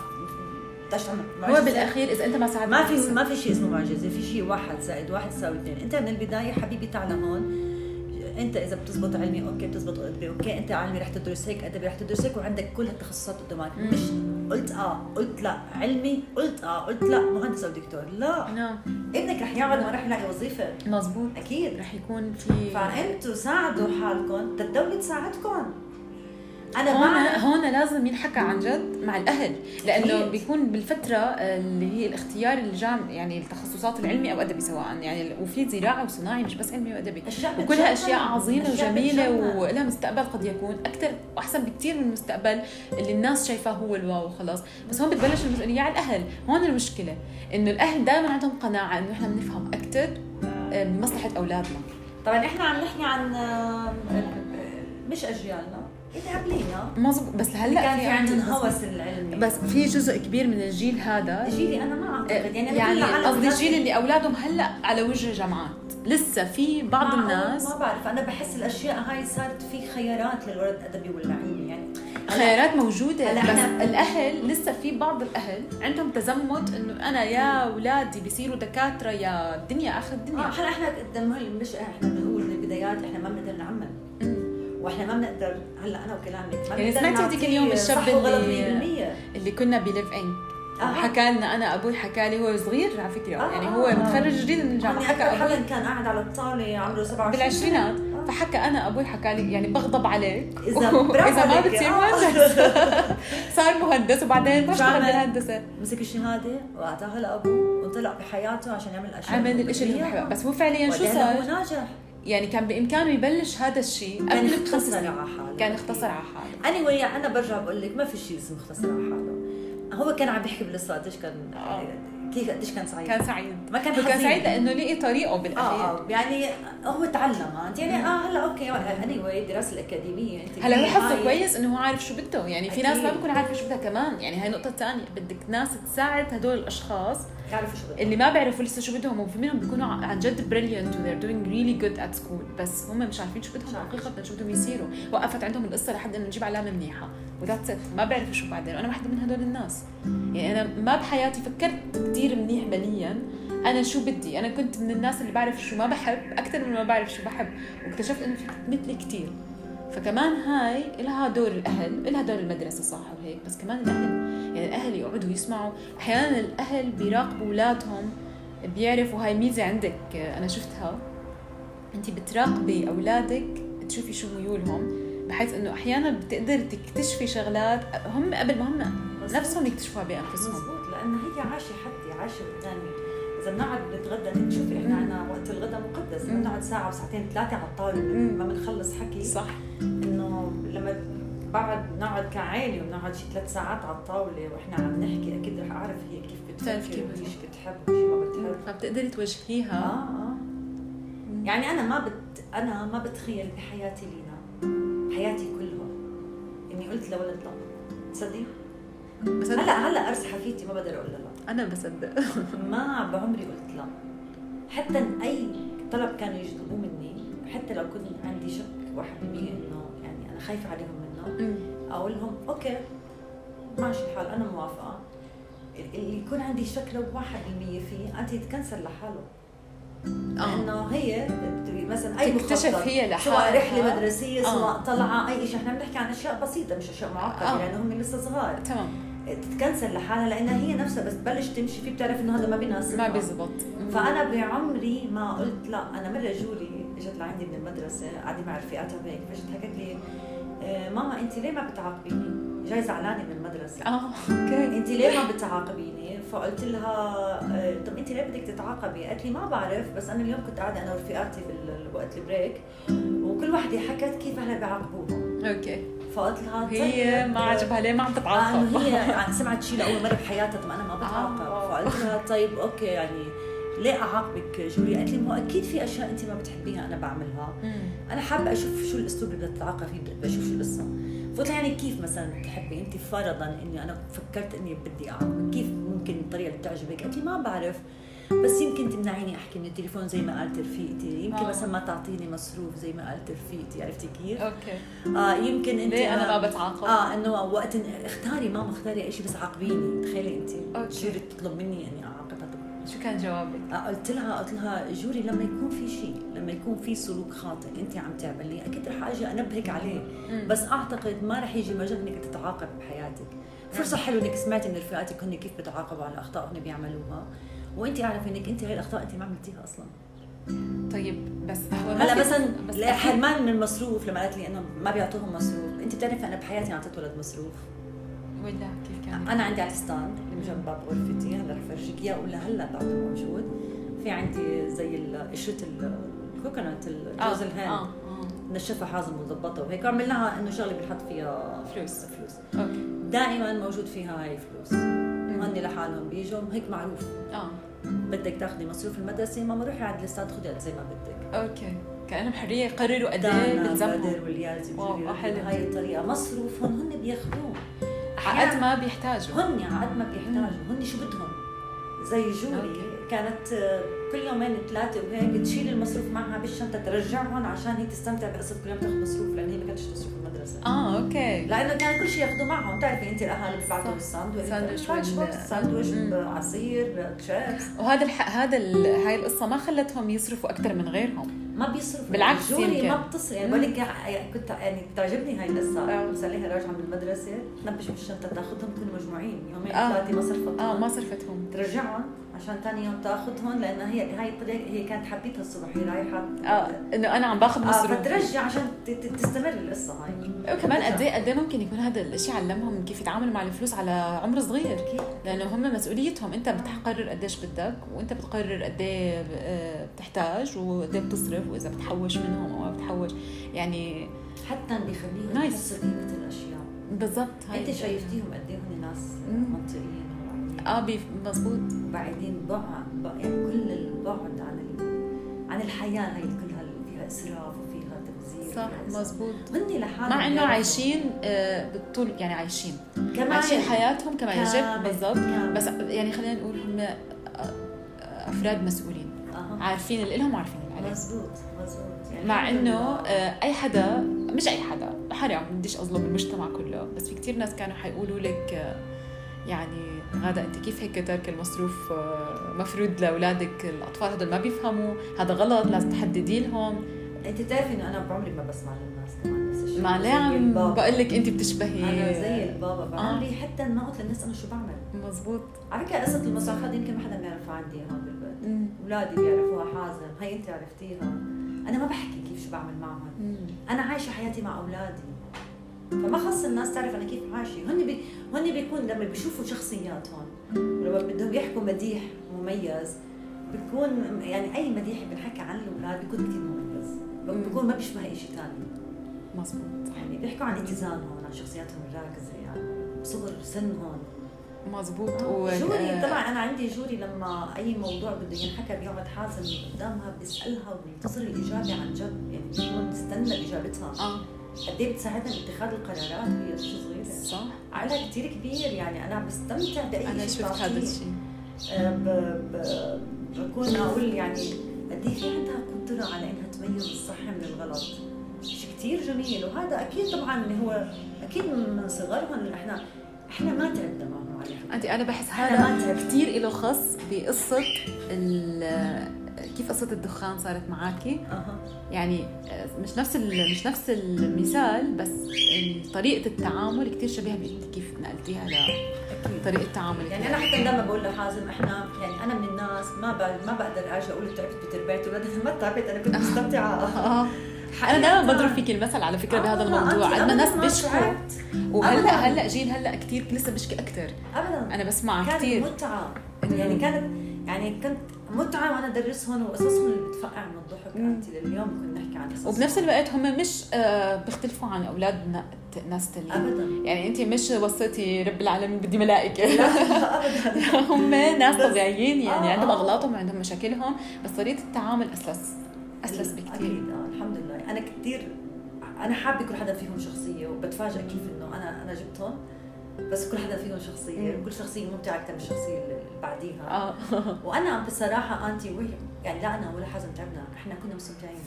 هو. بالأخير إذا أنت ما ساعدت ما في. ما في شيء اسمه معجزة في شيء واحد زائد واحد يساوي اثنين أنت من البداية حبيبي تعال هون انت اذا بتزبط علمي okay بتزبط ادبي okay انت علمي رح تدرس هيك ادبي رح تدرس هيك وعندك كل هالتخصصات قدامك. مش قلت آه قلت لا. علمي قلت آه قلت لا. مهندس أو دكتور لا. نعم. ابنك رح يقعد ما رح يلاقي وظيفة. مزبوط أكيد. رح يكون في فأنتوا ساعدوا حالكم الدولة تساعدكم. أنا هون مع هون لازم ينحكى عن جد مع الأهل لأنه. بيكون بالفترة اللي هي الاختيار الجام يعني التخصصات العلمي أو أدبي سواء يعني وفي زراعة وصناعي مش بس علمي وأدبي وكلها. أشياء عظيمة وجميلة. ولها مستقبل قد يكون أكثر وأحسن بكثير من المستقبل اللي الناس شايفاه هو الواو وخلاص بس هون بتبلش المسؤولية على الأهل هون المشكلة إنه الأهل دائما عندهم قناعة إنه إحنا بنفهم أكثر بمصلحة أولادنا طبعا إحنا عم نحكي عن آه، مش أجيالنا اللي قبلينا مظبوط بس هلأ كان في عندهم هوس العلمي بس في جزء كبير من الجيل هذا جيلي أنا ما أعتقد. يعني يعني قصدي الجيل اللي أولادهم هلأ على وجه جامعات. لسه في بعض؟ الناس ما بعرف. أنا بحس الأشياء هاي صارت في خيارات للولد ادبي ولا علمي يعني هلا- خيارات موجودة هلأ بس الأهل لسه في بعض الأهل عندهم تزمت إنه أنا يا أولادي بيصيروا دكاترة يا الدنيا آه الدنيا. هلأ إحنا قدام هل مش إحنا بنقول من البدايات إحنا ما بنقدر نعمم. وإحنا ما بنقدر هلأ أنا وكلامك ما يعني سمعتي هذيك اليوم الشاب اللي- 100% اللي كنا بليف إن آه. حكى لنا أنا أبوي حكى لي هو صغير على فكرة آه، يعني هو آه. متخرج جديد من الجامعة يعني حكى حدا كان قاعد على الطاولة عمره 27 بالعشرينات آه. فحكى أنا أبوي حكى لي يعني بغضب [laughs] عليك برافو اذا ما. بتصير آه. مهندس [laughs] صار مهندس وبعدين عمل؟ بالهندسة مسك الشهادة وأعطاها لأبوه وطلع بحياته عشان يعمل اشياء عمل الشيء اللي هو بس هو فعليا شو صار؟ هو ناجح يعني كان بإمكانه يبلش هذا الشيء. كان قبل يختصر بخمس سنين. على حاله. كان اختصر على حاله. اني anyway أنا برجع بقول لك ما في شيء اسمه اختصر على حاله. هو كان عم بيحكي بالقصة قديش كان آه. كيف قديش كان سعيد. كان سعيد. ما كان كان. سعيد لأنه لقي طريقه آه بالأخير. آه يعني هو تعلم انت يعني آه هلا أوكي اني anyway الدراسه الأكاديمية أنت هلا هو حظه كويس إنه هو عارف شو بده. يعني في ناس ما أكيد. بيكون عارفة شو بدها كمان. يعني هاي نقطة ثانية بدك ناس تساعد هدول الأشخاص يعرفوا شو بدهم. اللي ما بيعرفوا لسه شو بدهم وفي منهم بيكونوا عن جد brilliant و they're doing really good at school. بس هم مش عارفين شو بدهم. حقيقه شو بدهم يصيروا. وقفت عندهم القصة لحد إنه نجيب علامة منيحة. و that's it ما بيعرفوا شو بعدين. وأنا واحدة من هدول الناس. يعني أنا ما بحياتي فكرت كثير منيح ماليا أنا شو بدي؟ أنا كنت من الناس اللي بعرف شو ما بحب أكثر من ما بعرف شو بحب. واكتشفت إنه في مثلي كثير فكمان هاي لها دور الأهل لها دور المدرسة صح وهيك بس كمان الأهل. يعني الأهل يقعدوا يسمعوا. أحيانا الأهل بيراقبوا أولادهم بيعرفوا هاي ميزة عندك. أنا شفتها. انت بتراقبي أولادك تشوفي شو ميولهم بحيث إنه أحيانا بتقدر تكتشفي شغلات هم قبل ما هم نفسهم يكتشفوها بأنفسهم. مزبوط لأنه هي عايشة حدي عايشة قدامي إذا بنقعد نتغدى شوفي إحنا عندنا وقت الغداء مقدس. بنقعد ساعة وساعتين ثلاثة على الطاولة. ما بنخلص حكي. صح. إنه لما بعد نقعد كعائلة وبنقعد شي ثلاث ساعات على الطاولة وإحنا عم نحكي أكيد رح أعرف هي كيف بتفكر وشي بتحب وشي ما بتحب. فبتقدري توجهيها؟ آه آه. يعني أنا ما بت أنا ما بتخيل بحياتي لينا حياتي كلها إني قلت لولد لا. تصدقي؟ بصدق. هلأ هلأ ارس حفيتي ما بقدر أقول لا. أنا بصدق. [laughs] ما بعمري قلت لا. حتى أي طلب كانوا يجذبوه مني حتى لو كنت عندي شك 1% إنه يعني أنا خايفة عليهم أقول لهم أوكي ماشي الحال أنا موافقة. اللي يكون عندي شك لو 1% فيه أنت يتكنسل لحاله. لأنه هي مثلا أي تكتشف هي لحالها. سواء رحلة مدرسية سواء آه. طلعة أي شيء. إحنا بنحكي عن أشياء بسيطة مش أشياء معقدة آه. لأنه هم لسه صغار. تمام. تتكنسل لحالها لانها هي نفسها بس تبلش تمشي. في بتعرف إنه هذا ما بيناسب ما بيزبط. فأنا بعمري ما قلت لا أنا مرة جولي إجت لعندي من المدرسة قاعدة مع رفيقاتها وهيك فاجت حكت لي آه، ماما انت ليه ما بتعاقبيني؟ جاي زعلانة من المدرسة آه okay انت ليه ما بتعاقبيني؟ فقلت لها آه، طب انت ليه بدك تتعاقبي؟ قالت لي ما بعرف بس أنا اليوم كنت قاعدة أنا ورفيقاتي بالوقت ال break وكل وحده حكت كيف هلا بيعاقبوهم okay فقلت لها طيب هي ما عجبها ليه ما عم تتعاقب؟ آه هي [laughs] سمعت شيء لأول مرة بحياتها طب أنا ما بتعاقب آه. فقلت لها طيب okay يعني ليه أعاقبك جولي؟ قالت لي ما أكيد في أشياء انت ما بتحبيها أنا بعملها أنا حابة أشوف شو الاسلوب اللي بدها تتعاقب فيه بدي أشوف شو القصة. فقلت يعني كيف مثلا بتحبي؟ أنت فرضا إني أنا فكرت إني بدي اعاقبك كيف ممكن الطريقة اللي بتعجبك؟ قالت لي ما بعرف. بس يمكن تمنعيني أحكي من التليفون زي ما قالت رفيقتي. يمكن آه. مثلا ما تعطيني مصروف زي ما قالت رفيقتي. عرفتي كيف؟ okay. آه يمكن أنت ليه أنا ما بتعاقب؟ آه إنه وقت اختاري ماما اختاري أي شيء بس عاقبيني. تخيلي أنت شو تطلب مني إني أعاقبها؟ شو كان جوابك؟ آه قلت لها قلت لها جوري لما يكون في شيء لما يكون في سلوك خاطئ أنت عم تعمليه أكيد رح أجي أنبهك عليه. مم. بس أعتقد ما رح يجي مجال إنك تتعاقب بحياتك. فرصة حلوة إنك سمعتي من رفيقاتك هن كيف بتعاقبوا على الأخطاء هن بيعملوها. وأنت عارفة إنك أنت هاي الأخطاء أنت ما عملتيها أصلا. طيب بس هو هلا مثلا بس حرمان من المصروف لما قالت لي إنه ما بيعطوهم مصروف. أنت بتعرفي أنا بحياتي أعطيت ولد مصروف. ولا كيف كان؟ أنا عندي على ال stand اللي جنب باب غرفتي هلأ رح فرجيك إياه ولا هلأ بعده موجود. في عندي زي قشرة ال coconut جوز. الهند آه. نشفها حازم وظبطها وهيك عملناها إنه شغلة بنحط فيها فلوس. فلوس. okay. دائما موجود فيها هاي فلوس هن لحالهم بيجوا هيك معروف. آه. بدك تاخذي مصروف المدرسة ماما روحي على ال stand خذي زي ما بدك. okay. كانهم حريه يقرروا قد إيه بدر واليازي هاي الطريقة. مصروفهم هن بياخذوه. عقد ما بيحتاجوا. هن عقد ما بيحتاجوا. هن شو بدهم؟ زي جوري. أوكي. كانت آه، كل يومين ثلاثة وهيك تشيل المصروف معها بالشنطة ترجعهم عشان هي تستمتع بقصة كل يوم تاخذ مصروف لأن هي ما كانتش تصرف المدرسة آه أوكي. لأنه كان كل شيء ياخذوه معهم. بتعرفي انت الاهالي بيبعثوا الساندويتش. ساندويتش ساندويتش عصير شيبس وهذا الح... هذا ال... هاي القصة ما خلتهم يصرفوا أكثر من غيرهم. ما بيصرفوا بالعكس جوري ما بتصل يعني بقول لك كنت يعني بتعجبني هاي القصة. بس عليها راجعة من المدرسة تنبش بالشنطه تاخذهم كلهم مجموعين يومين آه. ثلاثة ما صرفتهم. آه ما صرفتهم. ترجعهم. عشان ثاني يوم تاخذهم لأن هي هاي الطريقة هي كانت حبيتها الصبح هي رايحة. آه إنه أنا عم باخذ مصروف. آه فترجع عشان تستمر القصة هاي. وكمان قد إيه قد إيه ممكن يكون هذا الشيء علمهم كيف يتعاملوا مع الفلوس على عمر صغير. لأنه هم مسؤوليتهم أنت بتقرر قديش بدك وأنت بتقرر قد إيه آه، بتحتاج وقد إيه بتصرف وإذا بتحوش منهم أو ما بتحوش. يعني حتى بيخليهم يحسوا قيمه الأشياء. بالضبط أنت شايفتيهم قد إيه هم ناس منطقيين؟ آه مزبوط بعيدين بعد يعني كل البعد عن عن الحياة هي كلها اللي فيها إسراف وفيها تبذير صح مزبوط هن لحالهم مع إنه عايشين آه، بالطول يعني عايشين. كمان عايشين حياتهم كما يجب بالضبط. بس يعني خلينا نقول هم آه، أفراد مسؤولين. أه. عارفين اللي لهم عارفين اللي عليهم. مزبوط يعني مع إنه آه، أي حدا مش أي حدا حرام بديش أظلم المجتمع كله. بس في كثير ناس كانوا حيقولوا لك يعني غاده أنت كيف هيك ترك المصروف آه، مفروض لأولادك؟ الأطفال هدول ما بيفهموا. هذا غلط لازم تحددي لهم. أنت بتعرفي إنه أنا بعمري ما بسمع للناس كمان نفس ما ليه عم بقول لك أنت بتشبهي. أنا زي البابا بعمل لي حتى ما قلت للناس أنا شو بعمل؟ مزبوط على فكرة قصة المصاخات يمكن ما حدا بيعرفها عندي هون بالبيت أولادي بيعرفوها حازم. هي أنت عرفتيها. أنا ما بحكي كيف شو بعمل معهم. أنا عايشة حياتي مع أولادي. فما خص الناس تعرف أنا كيف عايشة. هن بي... هن بيكون لما بيشوفوا شخصياتهم لما بدهم يحكوا مديح مميز بيكون يعني أي مديح بنحكي عن الأولاد بيكون كثير مميز. بيكون ما بيشبه اي شيء ثاني مزبوط يعني بيحكوا عن اتزانهم عن شخصياتهم الراكزة يعني صغر سنهم. مزبوط آه، و... جوري طبعا أنا عندي جوري لما أي موضوع بده ينحكى بيقعد حازم قدامها بيسألها وبينتظر الإجابة عن جد. يعني بيكون مستنى إجابتها. آه. قد إيه بتساعدنا باتخاذ القرارات وهي صغيرة. صح. عقلها كثير كبير يعني أنا بستمتع بأي أنا شفت هذا الشيء. آه،. بكون أقول يعني قد إيه في عندها قدرة على إنها تميز الصح من الغلط. شيء كثير جميل وهذا أكيد طبعا هو أكيد من صغرهم. إحنا إحنا ما تعبنا معهم على فكره انت أنا بحس هذا كثير له خص بقصة كيف قصة الدخان صارت معاكي؟ أه. يعني مش نفس مش نفس المثال بس طريقة التعامل كثير شبيهة كيف نقلتيها طريقة التعامل يعني أنا حتى لما بقول لحازم إحنا يعني أنا من الناس ما ما بقدر أجي أقول تعبت بتربيتي ولادي ما تعبت أنا كنت [laughs] مستمتعة. آه. أنا دائما بضرب فيك المثل على فكرة بهذا الموضوع. عندنا ناس بيشكوا. وهلا هلا جيل هلا كثير لسه بيشكي أكثر ابدا. أنا بسمع كثير كانت متعة. يعني كانت يعني كنت متعة وأنا أدرسهم وقصصهم اللي بتفقع من الضحك. انت لليوم كنا نحكي عن قصص. وبنفس الوقت هم مش آه، بيختلفوا عن أولاد ناس تانيين ابدا. يعني انت مش وصيتي رب العالمين بدي ملائكة. لا [laughs] ابدا. هم ناس طبيعيين يعني عندهم آه. أغلاطهم وعندهم مشاكلهم بس طريقة التعامل أسلس أسلس بكثير أكيد. آه الحمد لله. أنا كثير أنا حابة كل حدا فيهم شخصية وبتفاجئ كيف إنه أنا أنا جبتهم. بس كل حدا فيهم شخصية وكل شخصية ممتعة أكثر من الشخصية اللي بعديها. آه. [laughs] وأنا بصراحة انتي وهي يعني لا أنا ولا حازم تعبنا إحنا كنا مستمتعين.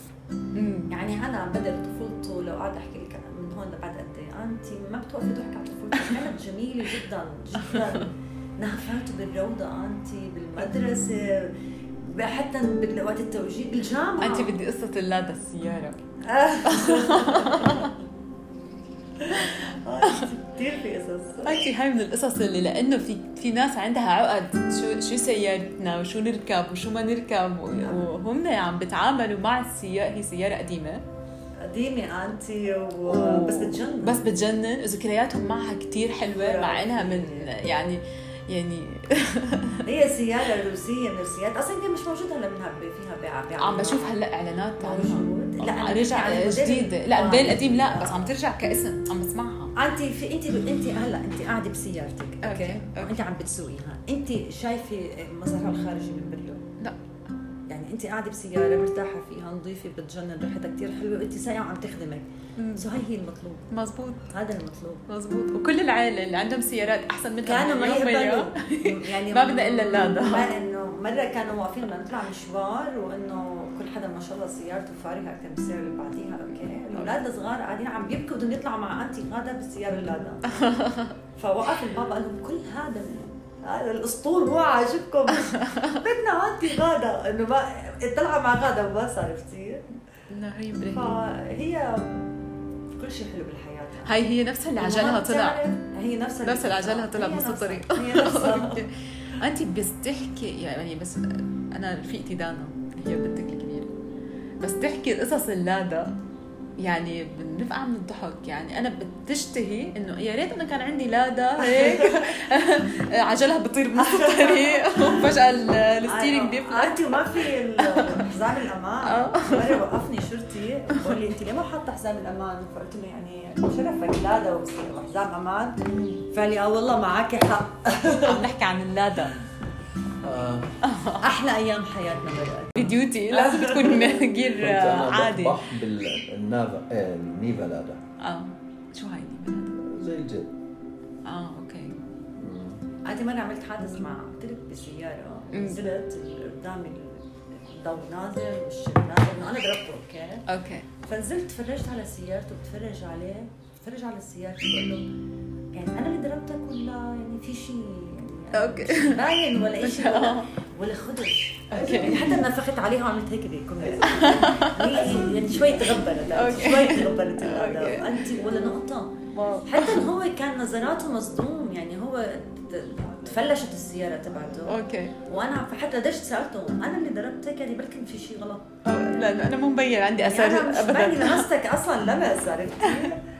يعني أنا بدل طفولته لو قاعد أحكي لك من هون لبعد قد إيه انتي ما بتوقفي تحكي عن طفولته كانت جميلة جدا جدا. نافعته بالروضة انتي بالمدرسة حتى وقت التوجيه بالجامعة. انت بدي قصة اللادا السيارة. [laughs] [laughs] كثير في قصص. انت هاي من القصص اللي لأنه في في ناس عندها عقد. شو شو سيارتنا؟ وشو نركب؟ وشو ما نركب؟ وهم عم بتعاملوا مع السيارة هي سيارة قديمة. قديمة auntie وبس بتجنن. بس بتجنن. وذكرياتهم معها كثير حلوة مع إنها من يعني يعني [laughs] هي سيارة روسية من السيارات أصلا يمكن مش موجودة هلا منها فيها بيع بيع عم بشوف هلأ إعلانات موجود لا رجع جديدة. لا الموديل القديم لا بس عم ترجع كاسم. عم بسمعها. انت في انت انت هلأ انت قاعدة بسيارتك okay, okay. انت عم بتسوقيها. انت شايفة مظهرها الخارجي من برا انت قاعدة بسيارة مرتاحة فيها نظيفة بتجنن ريحتها كثير حلوة وانت سايقه وعم تخدمك. so هي هي المطلوب. مزبوط هذا المطلوب. مزبوط وكل العائلة اللي عندهم سيارات أحسن منها كانوا ما يقبلوا. [laughs] يعني ما بدنا إلا اللادا ما إنه مرة كانوا واقفين بدنا نطلع مشوار وإنه كل حدا ما شاء الله سيارته فارغة أكثر من السياره اللي بعديها. okay. الأولاد الصغار قاعدين عم بيبكوا بدهم يطلعوا مع auntie غادة بالسيارة اللادا [laughs] فوقف البابا قال لهم كل هذا هذا الأسطول مو عاجبكم. [laughs] بدنا انتي غادة. إنه ما طلع مع غادة كثير لا هي إبراهيم فهي كل شيء حلو بالحياة. هاي هي نفسها اللي عجلها طلع. هي نفسها نفس اللي عجلها طلع بنص الطريق نفسها انت بس تحكي يعني بس أنا رفيقتي دانا هي بنتك الكبيره بس تحكي قصص اللادا يعني بنفقع من الضحك يعني. أنا بتشتهي إنه يا ريت أنا كان عندي لادا [laughs] هيك. [laughs] عجلها بيطير بنص [laughs] الطريق. وفجأة ال steering بيفلت انت وما في حزام الأمان. آه. مره وقفني شرطي. بقول لي انت ليه ما حاطة حزام الأمان؟ فقلت له يعني شرفك لادا وحزام أمان. فقال لي آه والله معك حق. عم نحكي عن اللادا آه. أحلى أيام حياتنا بدأت. بديوتي لازم تكون جير [laughs] عادي. بطبح بالنافا إيه النيفا لادا آه شو هاي النيفا لادا؟ زي الجد آه أوكي. عادي مره عملت حادث مع قلت لك بسياره نزلت قدامي الضوء نازل والشيء نازل. أنا ضربته أوكي؟ أوكي. فنزلت تفرجت على سيارته بتفرج عليه. بتفرج على سيارته بقول له يعني أنا اللي ضربتك ولا يعني في شيء؟ أوكي باين ولا شيء [laughs] ولا خدش أوكي. يعني حتى نفخت عليها وعملت هيك بكم [laughs] يعني شوي أوكي. شوي. [laughs] الاداء انت ولا نقطة واو. حتى هو كان نظراته مصدوم يعني هو تفلشت السيارة تبعته. أوكي. وأنا حتى ليش سألته أنا اللي ضربتك يعني بلكن في شيء غلط. آه، لا لا أنا مو مبين عندي يعني اثر أنا مش ابدا. لمستك أصلا لمس عرفتي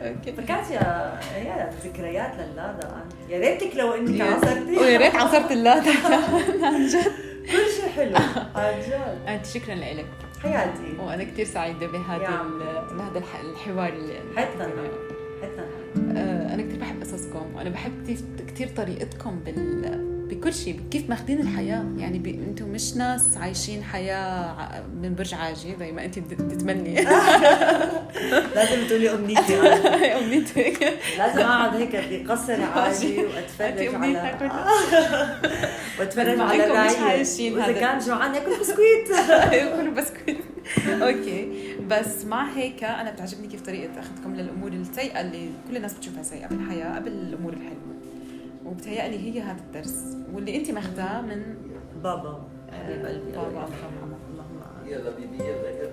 أوكي. فكانت يا يا ذكريات للادا يا ريتك لو إنك عصرتي ويا ريت عصرت اللاذة عن [laughs] جد كل شيء حلو. عن جد. شكرا لك. حياتي. وأنا كثير سعيدة بهذا بهذا الح- الحوار اللي حتى أنا. قصصكم وأنا بحب كثير كثير طريقتكم بال بكل شيء كيف ماخذين الحياة. يعني ب... أنتم مش ناس عايشين حياة من برج عاجي زي ما انت بت- بتتمني. [laughs] لازم تقولي أمنيتي أنا. [laughs] امنيتك لازم أقعد هيك بقصر انت [laughs] وأتفرج على. وأتفرج على وإذا هذا. كان جوعان ياكل بسكويت. ياكلوا بسكويت. okay. بس مع هيك أنا بتعجبني كيف طريقة أخذكم للأمور السيئة اللي كل الناس بتشوفها سيئة بالحياة قبل الأمور الحلوة. وبتهيألي هي هذا الدرس. واللي انت ماخذاه من بابا. حبيب قلبي. بابا. الله يرحمه. يلا بيبي يلا.